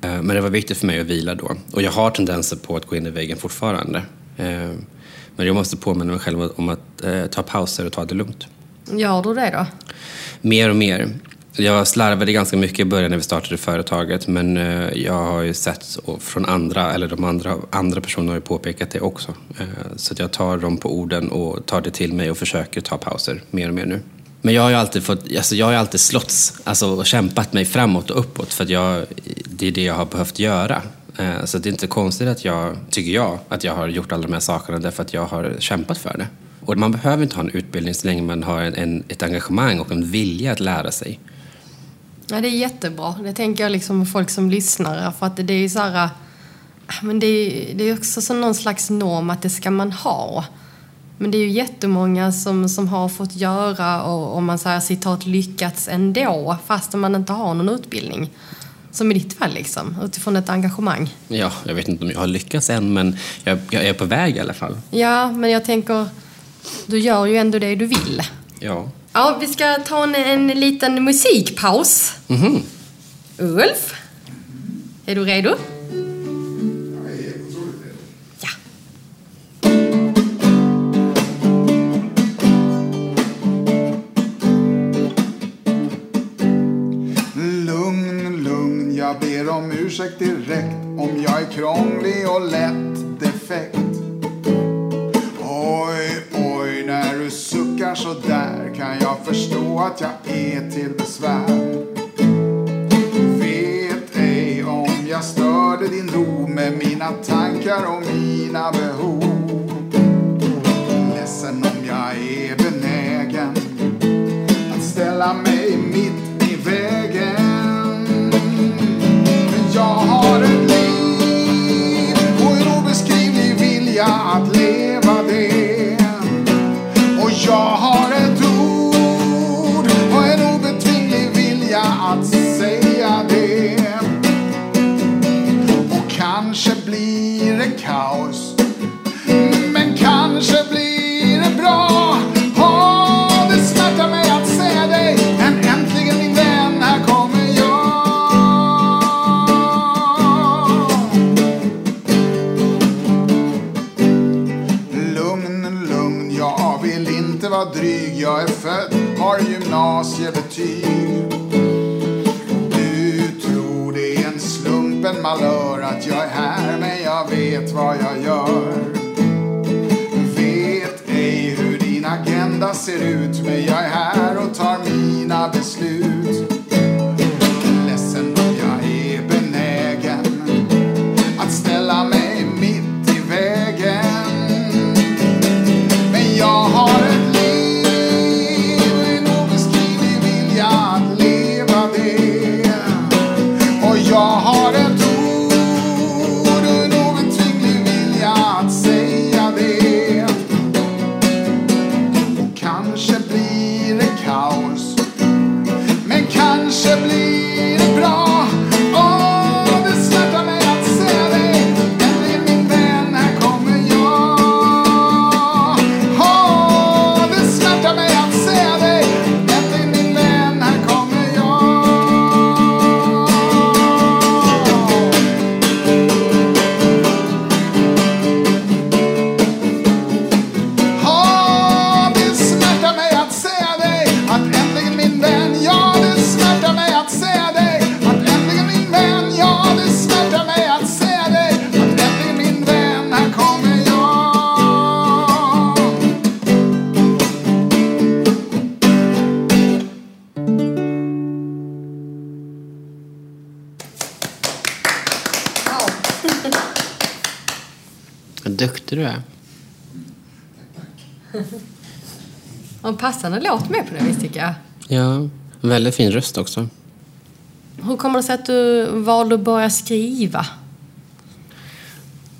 Eh, men det var viktigt för mig att vila då. Och jag har tendenser på att gå in i väggen fortfarande. Eh, men jag måste påminna mig själv om att ta pauser och ta det lugnt. Gör du det då? Mer och mer. Jag slarvade ganska mycket i början när vi startade företaget men eh, jag har ju sett från andra, eller de andra, andra personerna har ju påpekat det också. Eh, så att jag tar dem på orden och tar det till mig och försöker ta pauser mer och mer nu. Men jag har ju alltid, fått, alltså jag har alltid slåtts alltså, och kämpat mig framåt och uppåt för att jag, det är det jag har behövt göra. Eh, så det är inte konstigt att jag, tycker jag, att jag har gjort alla de här sakerna därför att jag har kämpat för det. Och man behöver inte ha en utbildning så länge man har en, en, ett engagemang och en vilja att lära sig. Ja, det är jättebra. Det tänker jag liksom folk som lyssnar. För att det är så här... Men det är, det är också så någon slags norm att det ska man ha. Men det är ju jättemånga som, som har fått göra och om man säger citat lyckats ändå fast man inte har någon utbildning. Som i ditt fall liksom, utifrån ett engagemang. Ja, jag vet inte om jag har lyckats än men jag, jag är på väg i alla fall. Ja, men jag tänker, du gör ju ändå det du vill. Ja. Ja, vi ska ta en, en liten musikpaus. Mhm. Ulf, är du redo? Jag ber om ursäkt direkt om jag är krånglig och lätt defekt. Så där kan jag förstå att jag är till besvär. Vet ej om jag störde din ro med mina tankar och mina behov. Ledsen om jag är benägen att ställa mig kaos. Men kanske blir det bra. Det smärtar mig att säga dig. Men äntligen min vän, här kommer jag. Lugn, lugn, jag vill inte vara dryg. Jag är född, har gymnasiebetyg. Jag vet vad jag gör. Vad duktig du är. Och passande låt med på det vis tycker jag. Ja, väldigt fin röst också. Hur kommer det sig att du valde att börja skriva?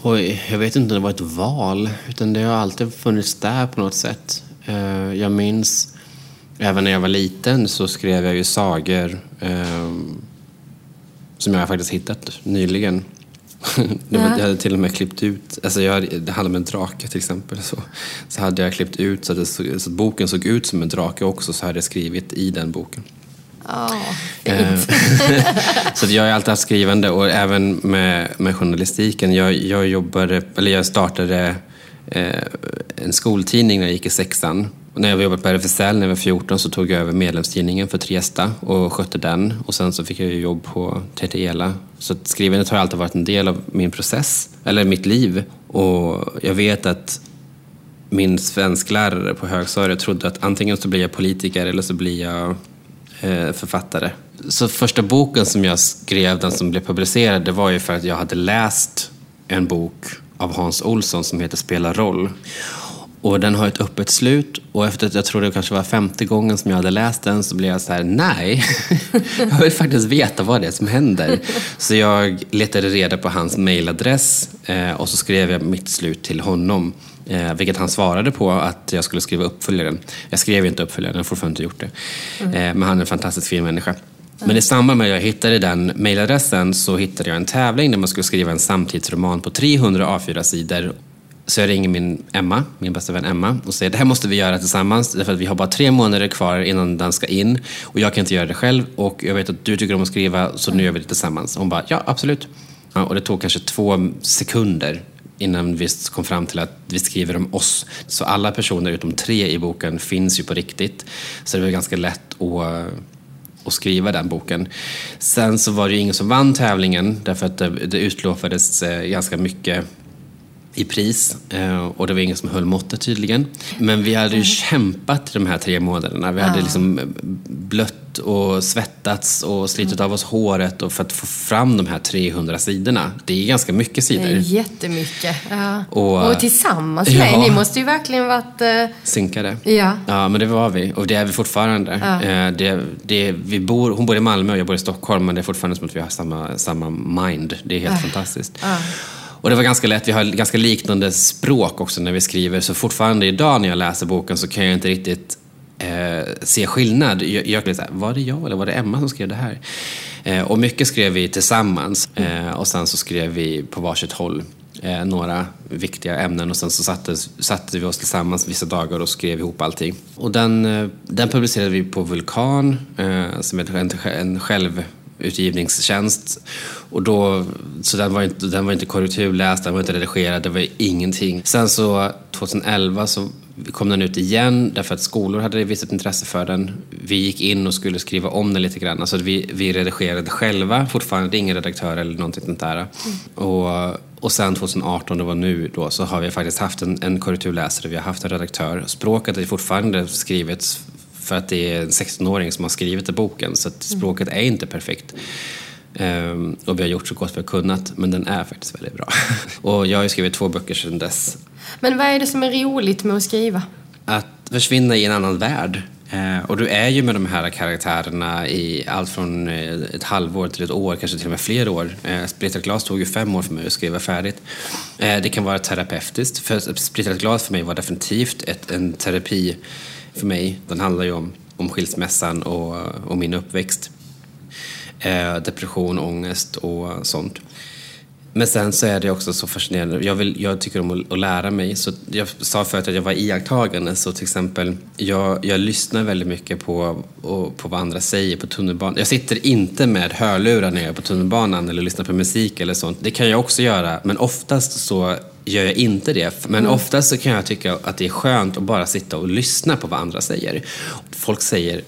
Oj, jag vet inte om det var ett val, utan det har alltid funnits där på något sätt. Eh, Jag minns, även när jag var liten så skrev jag ju sagor eh, som jag faktiskt hittat nyligen. Jag hade till och med klippt ut, alltså jag, hade- det handlade om en drake till exempel. Så, så hade jag klippt ut så att, såg, så att boken såg ut som en drake också, så hade jag skrivit i den boken. Fint. så jag har alltid haft skrivande och även med, med journalistiken. Jag, jag, jobbade, eller jag startade eh, en skoltidning när jag gick i sexan. Och när jag jobbade på RFSL när jag var 14 så tog jag över medlemstidningen för Triesta och skötte den. Och sen så fick jag jobb på TTELA. Så att skrivandet har alltid varit en del av min process, eller mitt liv. Och jag vet att min svensklärare på högstadiet trodde att antingen så blir jag politiker eller så blir jag eh, författare. Så första boken som jag skrev, den som blev publicerad, det var ju för att jag hade läst en bok av Hans Olsson som heter Spela roll. Och den har ett öppet slut och efter att jag tror det kanske var femte gången som jag hade läst den så blev jag så här: nej, jag vill faktiskt veta vad det är som händer. Så jag letade reda på hans mailadress eh, och så skrev jag mitt slut till honom. Eh, vilket han svarade på att jag skulle skriva uppföljaren. Jag skrev inte uppföljaren, jag har fortfarande inte gjort det. Eh, men han är en fantastiskt fin människa. Men i samband med att jag hittade den mailadressen så hittade jag en tävling där man skulle skriva en samtidsroman på 300 A4-sidor. Så jag ringer min Emma, min bästa vän Emma och säger det här måste vi göra tillsammans därför att vi har bara tre månader kvar innan den ska in och jag kan inte göra det själv och jag vet att du tycker om att skriva så nu gör vi det tillsammans. Hon bara ja, absolut. Ja, och det tog kanske två sekunder innan vi kom fram till att vi skriver om oss. Så alla personer utom tre i boken finns ju på riktigt. Så det var ganska lätt att, att skriva den boken. Sen så var det ju ingen som vann tävlingen därför att det, det utlovades eh, ganska mycket i pris eh, och det var ingen som höll måttet tydligen. Men vi hade ju kämpat de här tre månaderna. Vi hade liksom blött och svettats och slitit av oss håret och för att få fram de här 300 sidorna. Det är ganska mycket Det är sidor. jättemycket. Ja. Och- Och, tillsammans med, Ja. ni måste ju verkligen varit... eh, Synkade. Ja. Ja, men det var vi. Och det är vi fortfarande. Eh, Det, det, vi bor, hon bor i Malmö och jag bor i Stockholm, men det är fortfarande som att vi har samma, samma mind. Det är helt fantastiskt. Och det var ganska lätt. Vi har ganska liknande språk också när vi skriver. Så fortfarande idag när jag läser boken så kan jag inte riktigt eh, se skillnad. Jag, jag så här, var det jag eller var det Emma som skrev det här? Eh, och mycket skrev vi tillsammans. Eh, och sen så skrev vi på varsitt håll eh, några viktiga ämnen och sen så satte, satte vi oss tillsammans vissa dagar och skrev ihop allting. Och den, eh, den publicerade vi på Vulkan, eh, som är en, en utgivningstjänst. Och då, så den var, inte, den var inte korrekturläst, den var inte redigerad, det var ingenting. Sen så 2011 så kom den ut igen därför att skolor hade visat intresse för den. Vi gick in och skulle skriva om den lite grann. Alltså vi, vi redigerade själva, fortfarande ingen redaktör eller någonting sånt där. Mm. Och, och sen 2018, det var nu då, så har vi faktiskt haft en, en korrekturläsare, vi har haft en redaktör. Språket är fortfarande skrivet för att det är en 16-åring som har skrivit den boken, så att språket är inte perfekt. Um, och vi har gjort så gott vi har kunnat, men den är faktiskt väldigt bra. och jag har ju skrivit två böcker sedan dess. Men vad är det som är roligt med att skriva? Att försvinna i en annan värld. Uh, och du är ju med de här karaktärerna i allt från uh, ett halvår till ett år, kanske till och med fler år. Uh, Splittrat glas tog ju fem år för mig att skriva färdigt. det kan vara terapeutiskt. För Splittrat glas för mig var definitivt ett, en terapi för mig. Den handlar ju om, om skilsmässan och, och min uppväxt. Eh, depression, ångest och sånt. Men sen så är det också så fascinerande. Jag, vill, jag tycker om att, att, lära mig. Så jag sa förut att jag var iakttagande. Så till exempel, jag, jag lyssnar väldigt mycket på, på vad andra säger på tunnelbanan. Jag sitter inte med hörlurar när jag är på tunnelbanan eller lyssnar på musik eller sånt. Det kan jag också göra, men oftast så gör jag inte det. Men mm. oftast så kan jag tycka att det är skönt att bara sitta och lyssna på vad andra säger. Folk säger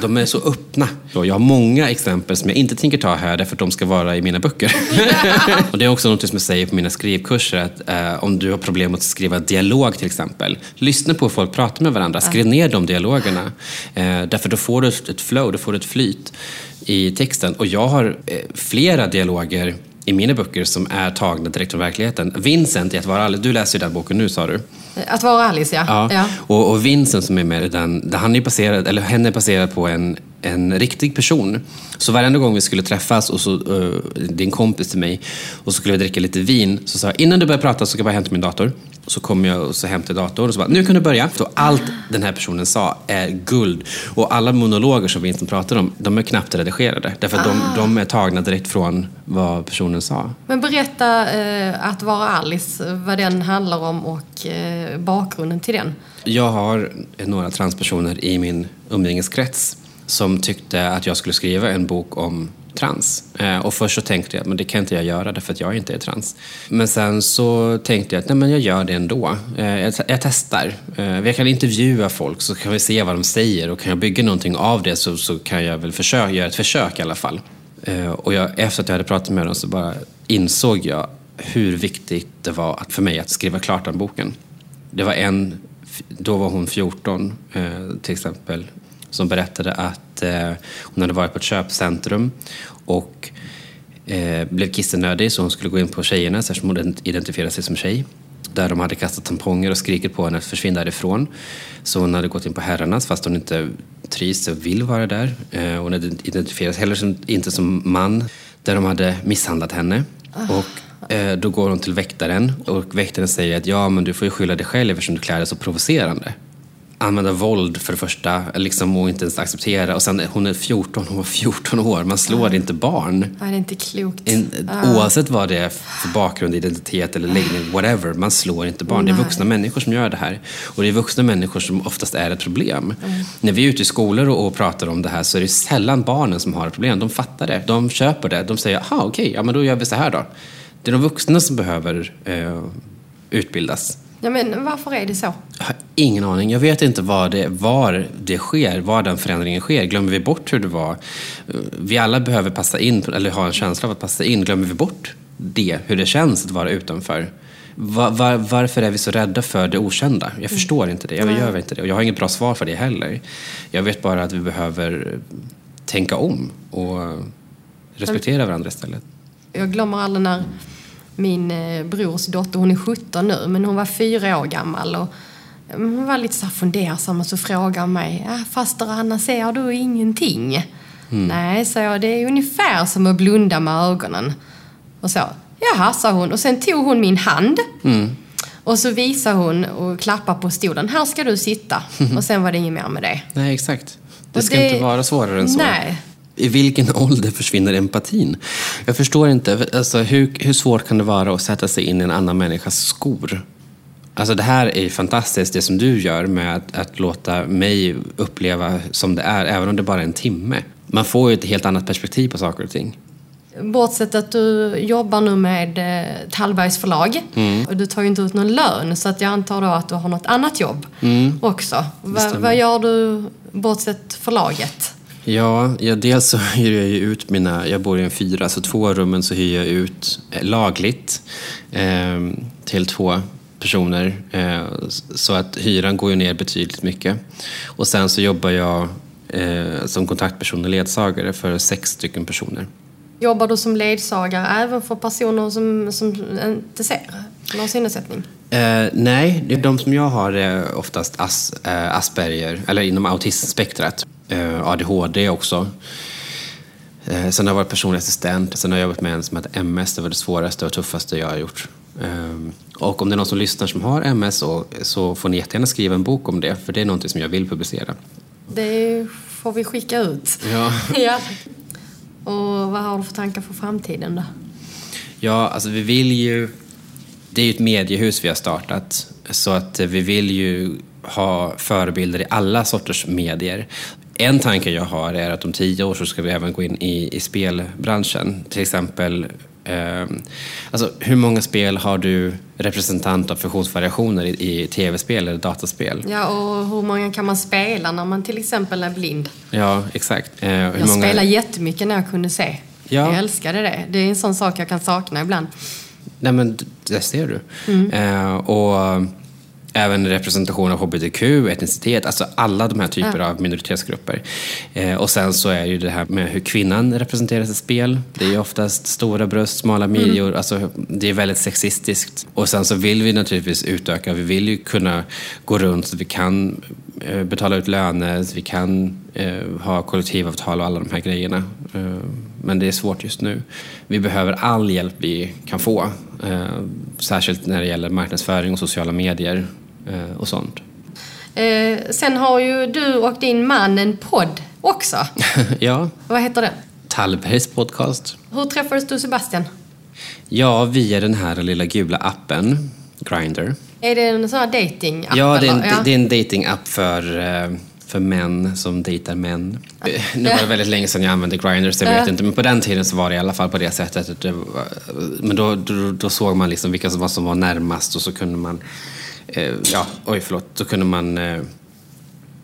de är så öppna. Jag har många exempel som jag inte tänker ta här därför att de ska vara i mina böcker. och det är också något som jag säger på mina skrivkurser att eh, om du har problem att skriva dialog till exempel, lyssna på hur folk pratar med varandra, skriv ner de dialogerna. Eh, därför då får du ett flow, då får du ett flyt i texten. Och jag har eh, flera dialoger i mina böcker som är tagna direkt från verkligheten. Vincent i Att vara Alice, du läser ju den boken nu sa du. Att vara Alice, ja. ja. ja. Och, och, Vincent som är med i den, han är baserad, eller henne är baserad på en, en riktig person. Så varenda gång vi skulle träffas, och så, uh, din kompis till mig, och så skulle vi dricka lite vin, så sa jag innan du börjar prata så ska jag bara hämta min dator. Så kom jag och så hämtade datorn och så bara, nu kan du börja. Så allt den här personen sa är guld. Och alla monologer som Vincent pratar om, de är knappt redigerade. Därför att ah. de, de, är tagna direkt från vad personen sa. Men berätta eh, att vara Alice, vad den handlar om och eh, bakgrunden till den. Jag har några transpersoner i min umgängeskrets som tyckte att jag skulle skriva en bok om trans. Eh, och först så tänkte jag att det kan inte jag göra därför att jag inte är trans. Men sen så tänkte jag att nej, men jag gör det ändå. Eh, jag, jag testar. Eh, jag kan intervjua folk så kan vi se vad de säger och kan jag bygga någonting av det så, så kan jag väl försöka, göra ett försök i alla fall. Och jag, efter att jag hade pratat med dem så bara insåg jag hur viktigt det var för mig att skriva klart den boken. Det var en, då var hon 14 till exempel, som berättade att eh, hon hade varit på ett köpcentrum och eh, blev kissenödig så hon skulle gå in på tjejerna eftersom hon identifierade sig som tjej. Där de hade kastat tamponger och skrikit på henne att försvinna därifrån. Så hon hade gått in på herrarnas fast hon inte trivs och vill vara där. Eh, hon sig heller som, inte som man. Där de hade misshandlat henne. Oh. Och eh, då går hon till väktaren och väktaren säger att ja men du får ju skylla dig själv eftersom du klär dig så provocerande använda våld för det första liksom, och inte ens acceptera. Och sen, hon är 14, hon var 14 år. Man slår mm. inte barn. Ja, det är inte klokt. In, ah. Oavsett vad det är för bakgrund, identitet eller läggning, whatever. Man slår inte barn. Nej. Det är vuxna människor som gör det här. Och det är vuxna människor som oftast är ett problem. Mm. När vi är ute i skolor och, och, pratar om det här så är det sällan barnen som har ett problem. De fattar det. De köper det. De säger, jaha okej, okay, ja men då gör vi så här då. Det är de vuxna som behöver eh, utbildas. Ja, men varför är det så? Jag har ingen aning. Jag vet inte var det, var det sker, var den förändringen sker. Glömmer vi bort hur det var? Vi alla behöver passa in, eller ha en känsla av att passa in. Glömmer vi bort det, hur det känns att vara utanför? Var, var, varför är vi så rädda för det okända? Jag mm. förstår inte det. Jag Nej. gör inte det. Och jag har inget bra svar för det heller. Jag vet bara att vi behöver tänka om och respektera varandra istället. Jag glömmer aldrig när min eh, brors dotter, hon är 17 nu, men hon var fyra år gammal. Och mm, hon var lite så fundersam och så frågade mig, ja, faster Anna, ser du ingenting? Mm. Nej, sa jag, det är ungefär som att blunda med ögonen. Och så, jaha, sa hon. Och sen tog hon min hand. Mm. Och så visade hon och klappade på stolen. Här ska du sitta. Och sen var det inget mer med det. Nej, exakt. Det ska det... inte vara svårare än så. Nej. I vilken ålder försvinner empatin? Jag förstår inte. Alltså, hur, hur svårt kan det vara att sätta sig in i en annan människas skor? Alltså det här är fantastiskt, det som du gör med att, att låta mig uppleva som det är, även om det bara är en timme. man får ju ett helt annat perspektiv på saker och ting. Bortsett att du jobbar nu med eh, Tallbergs förlag. Mm. Och du tar ju inte ut någon lön så att jag antar då att du har något annat jobb också. Va, vad gör du bortsett förlaget? Ja, ja, dels så hyr jag ju ut mina, jag bor i en fyra, så två rummen så hyr jag ut eh, lagligt eh, till två personer. Eh, så att hyran går ju ner betydligt mycket. Och sen så jobbar jag eh, som kontaktperson och ledsagare för sex stycken personer. Jobbar du som ledsagare även för personer som, som inte ser? Har synnedsättning? Eh, nej, de som jag har är oftast as, eh, Asperger, eller inom autismspektrat. Eh, ADHD också. Eh, sen har jag varit personlig assistent. Sen har jag jobbat med en som heter MS. Det var det svåraste och tuffaste jag har gjort. Eh, och om det är någon som lyssnar som har MS så får ni jättegärna skriva en bok om det. För det är någonting som jag vill publicera. Det får vi skicka ut. Ja. ja. Och vad har du för tankar för framtiden då? Ja, alltså vi vill ju... Det är ju ett mediehus vi har startat. Så att vi vill ju ha förebilder i alla sorters medier. En tanke jag har är att om tio år så ska vi även gå in i, i spelbranschen. Till exempel, eh, alltså hur många spel har du representant av funktionsvariationer i, i tv-spel eller dataspel? Ja, och hur många kan man spela när man till exempel är blind? Ja, exakt. Eh, Jag många... spelade jättemycket när jag kunde se. Ja. Jag älskade det. Det är en sån sak jag kan sakna ibland. Nej men det ser du. Mm. Eh, och även representation av hbtq, etnicitet, alltså alla de här typer av minoritetsgrupper. Eh, och sen så är ju det här med hur kvinnan representeras i spel. Det är oftast stora bröst, smala Mm. midjor, alltså det är väldigt sexistiskt. Och sen så vill vi naturligtvis utöka, vi vill ju kunna gå runt så att vi kan eh, betala ut löner, vi kan eh, ha kollektivavtal och alla de här grejerna. Eh, men det är svårt just nu. Vi behöver all hjälp vi kan få. Eh, särskilt när det gäller marknadsföring och sociala medier och sånt. Eh, sen har ju du och din man en podd också. ja, Vad heter den? Tallbergs podcast. Hur träffades du Sebastian? Ja, via den här lilla gula appen, Grindr. Är det en sån här dating Ja, det är en, eller? det är en datingapp för, eh, för män som dejtar män. Eh, Nu var det väldigt länge sedan jag använde Grindr så jag vet inte. Men på den tiden så var det i alla fall på det sättet. att Det var, men då, då, då såg man liksom vilka som var, som var närmast och så kunde man... Eh, ja, oj förlåt. Då kunde man eh,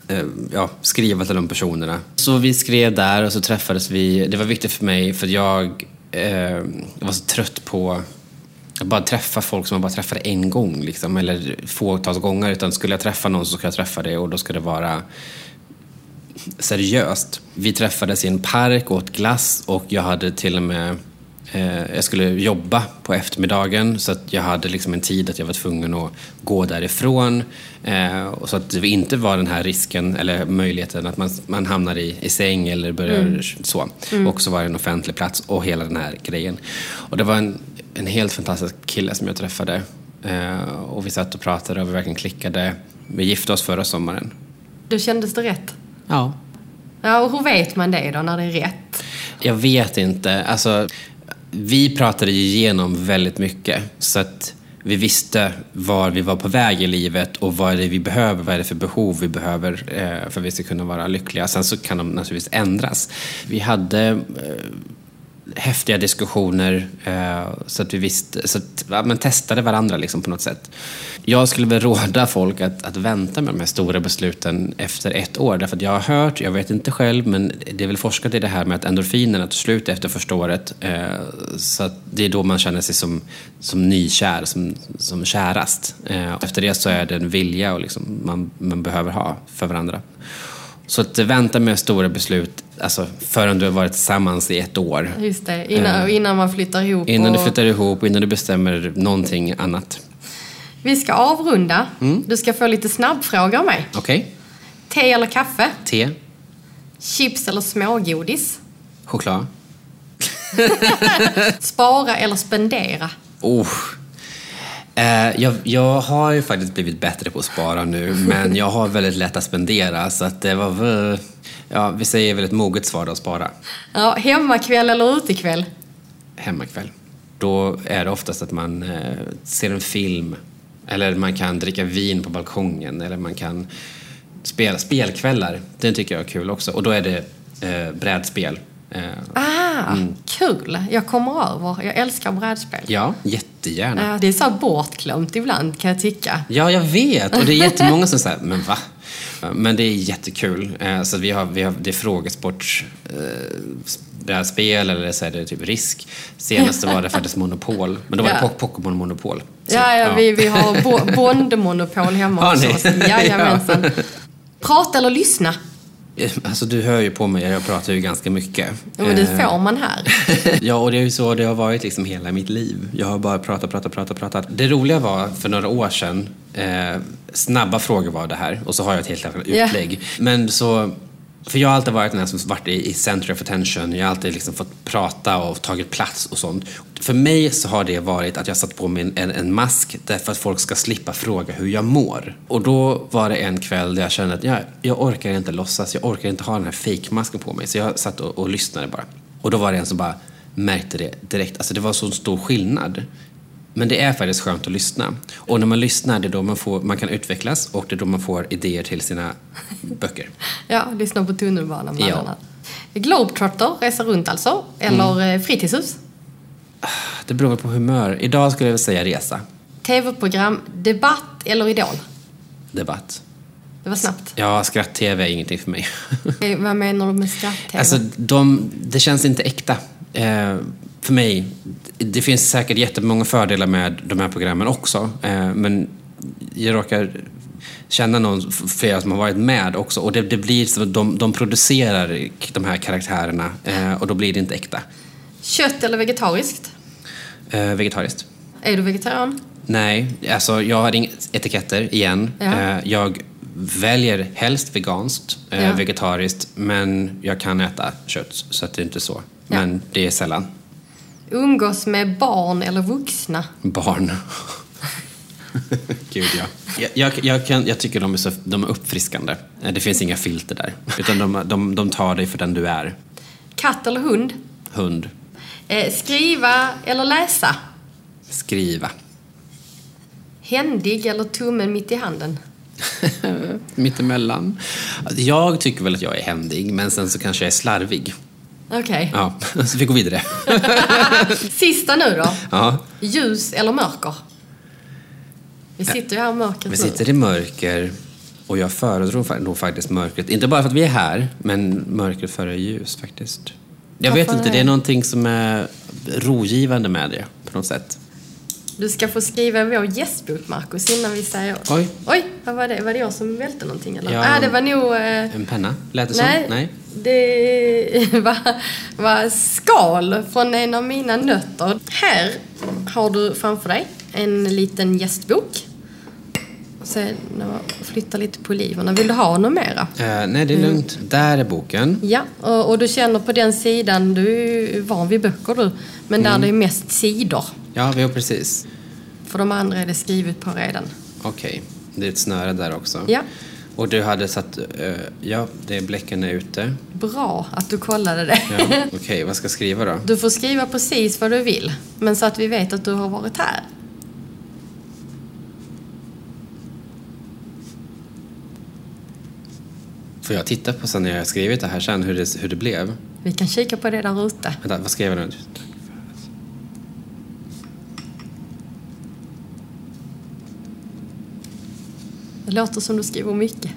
eh, ja, skriva till de personerna. Så vi skrev där och så träffades vi. Det var viktigt för mig för jag eh, var så trött på att bara träffa folk som man bara träffade en gång. Liksom, eller fåtals gånger. Utan skulle jag träffa någon så skulle jag träffa det och då ska det vara seriöst. Vi träffades i en park och åt glass och jag hade till och med jag skulle jobba på eftermiddagen så att jag hade liksom en tid att jag var tvungen att gå därifrån. Eh, och så att det inte var den här risken eller möjligheten att man, man hamnar i, i säng eller börjar så. Och så var det en offentlig plats och hela den här grejen. Och det var en, en helt fantastisk kille som jag träffade. Eh, och vi satt och pratade och vi verkligen klickade. Vi gifte oss förra sommaren. Då kändes det rätt? Ja, Ja, och hur vet man det då, när det är rätt? Jag vet inte. Alltså, vi pratade igenom väldigt mycket. Så att vi visste var vi var på väg i livet och vad är det vi behöver, vad är det för behov vi behöver eh, för att vi ska kunna vara lyckliga. Sen så kan de naturligtvis ändras. Vi hade eh, häftiga diskussioner eh, så att vi visste, så att ja, men testade varandra liksom på något sätt. Jag skulle väl råda folk att, att vänta med de här stora besluten efter ett år. Därför att jag har hört, jag vet inte själv, men det är väl forskat i det här med att endorfinerna tar slut efter första året. Eh, så att det är då man känner sig som, som nykär, som, som kärast. Eh, efter det så är det en vilja och liksom man, man behöver ha för varandra. Så att vänta med stora beslut alltså, förrän du har varit tillsammans i ett år. Just det, innan, innan man flyttar ihop. Innan du och- flyttar ihop, innan du bestämmer någonting annat. Vi ska avrunda. Mm. Du ska få lite snabbfrågor av mig. Okej? Te eller kaffe? Te? Chips eller smågodis? Choklad? Spara eller spendera? Oh. Eh, jag, jag har ju faktiskt blivit bättre på att spara nu, men jag har väldigt lätt att spendera. Så att det var ja, vi säger väl ett moget svar då, att spara. Ja, hemmakväll eller utekväll? Hemmakväll. Då är det oftast att man eh, ser en film, eller man kan dricka vin på balkongen, eller man kan spela spelkvällar. Det tycker jag är kul också. Och då är det eh, brädspel. Eh, Ah, kul! Jag kommer över. Jag älskar brädspel. ja, jättegärna. Ja, det är så bortglömt ibland kan jag tycka. Ja, jag vet. Och det är jättemånga som säger, men va? Men det är jättekul. Eh, Så vi har, vi har, det är frågesport, eh, brädspel eller så är det typ risk. Senast var det faktiskt Monopol. Men då var det Ja. Po- Pokémon Monopol. Så, Ja, ja, Vi, vi har bo- Bondmonopol hemma hos oss. Jajamensan. Prata eller lyssna? Eh, Alltså du hör ju på mig, jag pratar ju ganska mycket. Ja, men det Eh, får man här. ja, och det är ju så det har varit liksom hela mitt liv. Jag har bara pratat, pratat, pratat, pratat. Det roliga var för några år sedan, eh, snabba frågor var det här och så har jag ett helt annat utlägg. Men så, för jag har alltid varit den här som varit i, i center of attention. Jag har alltid liksom fått prata och tagit plats och sånt. För mig så har det varit att jag satt på mig en, en, en mask därför att folk ska slippa fråga hur jag mår. Och då var det en kväll där jag kände att jag, jag orkar inte låtsas, jag orkar inte ha den här fake-masken på mig. Så jag satt och, och lyssnade bara. Och då var det en som bara märkte det direkt. Alltså det var så stor skillnad. Men det är faktiskt skönt att lyssna. Och när man lyssnar, det är då man, får, man kan utvecklas och det är då man får idéer till sina böcker. Ja, lyssna på tunnelbanan bland Ja. annat. Globetrotter, resa runt alltså. Eller Mm. eh, fritidshus. Det beror på humör. Idag skulle jag säga resa. Tv-program, debatt eller idol. Debatt. Det var snabbt. Ja, skratt-tv är ingenting för mig. Eh, Vad menar du med skratt-tv? alltså, de, det känns inte äkta. Eh, för mig. Det finns säkert jättemånga fördelar med de här programmen också. Eh, men jag råkar känna någon, flera som har varit med också. Och det, det blir så att de, de producerar de här karaktärerna eh, och då blir det inte äkta. Kött eller vegetariskt? Eh, vegetariskt. Är du vegetarian? Nej, alltså jag har inga etiketter igen. Ja. Eh, jag väljer helst veganskt, eh, Ja. vegetariskt, men jag kan äta kött så att det är inte så. Men det är sällan. Umgås med barn eller vuxna? Barn. Gud ja. Jag, jag, jag, kan, jag tycker de är, så, de är uppfriskande. Eh, Det finns inga filter där. Utan de, de, de tar dig för den du är. Katt eller hund? Hund. Eh, skriva eller läsa? Skriva. Händig eller tummen mitt i handen? Mittemellan. Jag tycker väl att jag är händig, men sen så kanske jag är slarvig. Okej. Ja, så vi går vidare. Sista nu då. Ja. Ljus eller mörker? Vi sitter ju här i mörkret Vi sitter i mörker och jag föredrar nog faktiskt mörkret. Inte bara för att vi är här, men mörkret före ljus faktiskt. Jag vet Varför inte, det? det är någonting som är rogivande med det på något sätt. Du ska få skriva vår gästbok, Markus, innan vi säger... Oj. Oj, vad var det? Var det jag som välte någonting eller? Ja. ah, det var nog... Eh... En penna, lät det Nej, som? Nej. det var, var skal från en av mina nötter. Här har du framför dig en liten gästbok. Sen flytta lite på oliverna. Vill du ha något mera? Eh, nej, det är lugnt. Där är boken. Ja, och, och du känner på den sidan, du är ju van vid böcker du, men där det är mest sidor. Ja, vi har precis. För de andra är det skrivet på redan. Okej, det är ett snöre där också. Ja. Och du hade satt... eh, ja, det är bläcken är ute. Bra att du kollade det. Ja. Okej, vad ska jag skriva då? Du får skriva precis vad du vill, men så att vi vet att du har varit här. Får jag titta på sen när jag har skrivit det här sen, hur det, hur det blev? Vi kan kika på det där ute. Vänta, vad skrev jag nu? Det låter som du skriver mycket.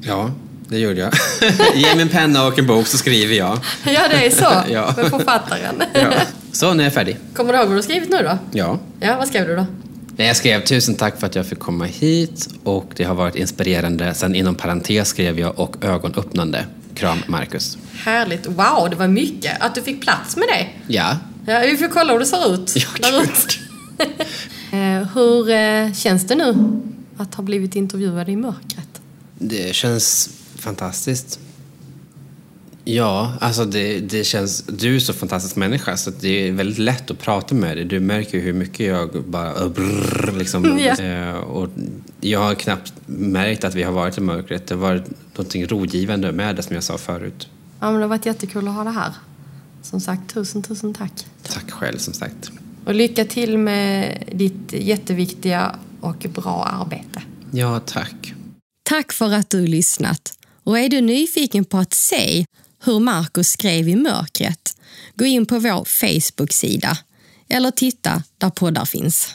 Ja, det gjorde jag. Ge mig en penna och en bok så skriver jag. Ja, det är så Ja. med författaren. Ja. Så, nu är jag färdig. Kommer du ihåg vad du har skrivit nu då? Ja. Ja, vad skrev du då? Nej, Jag skrev tusen tack för att jag fick komma hit och det har varit inspirerande. Sen inom parentes skrev jag och ögonöppnande. Kram, Marcus. Härligt. Wow, det var mycket. Att du fick plats med det. Ja. Ja, vi får kolla hur det ser ut. Ja. Eh, Hur eh, känns det nu att ha blivit intervjuad i mörkret? Det känns fantastiskt. Ja, alltså det, det känns... Du är så fantastisk människa så att det är väldigt lätt att prata med dig. Du märker hur mycket jag bara... Brrr, liksom. Eh, och jag har knappt märkt att vi har varit i mörkret. Det har varit någonting rogivande med det som jag sa förut. Ja, men det har varit jättekul att ha det här. Som sagt, tusen, tusen tack. Tack själv som sagt. Och lycka till med ditt jätteviktiga och bra arbete. Ja, tack. Tack för att du lyssnat. Och är du nyfiken på att se hur Markus skrev i mörkret, gå in på vår Facebook-sida eller titta där poddar finns.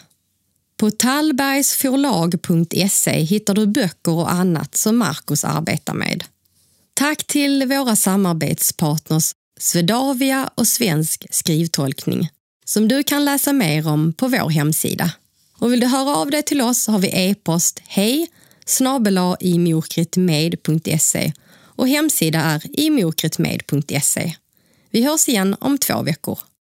På tallbergsforlag.se hittar du böcker och annat som Markus arbetar med. Tack till våra samarbetspartners Svedavia och Svensk skrivtolkning som du kan läsa mer om på vår hemsida. Och vill du höra av dig till oss har vi e-post hej snabela och hemsida är imokretmed.se. Vi hörs igen om två veckor.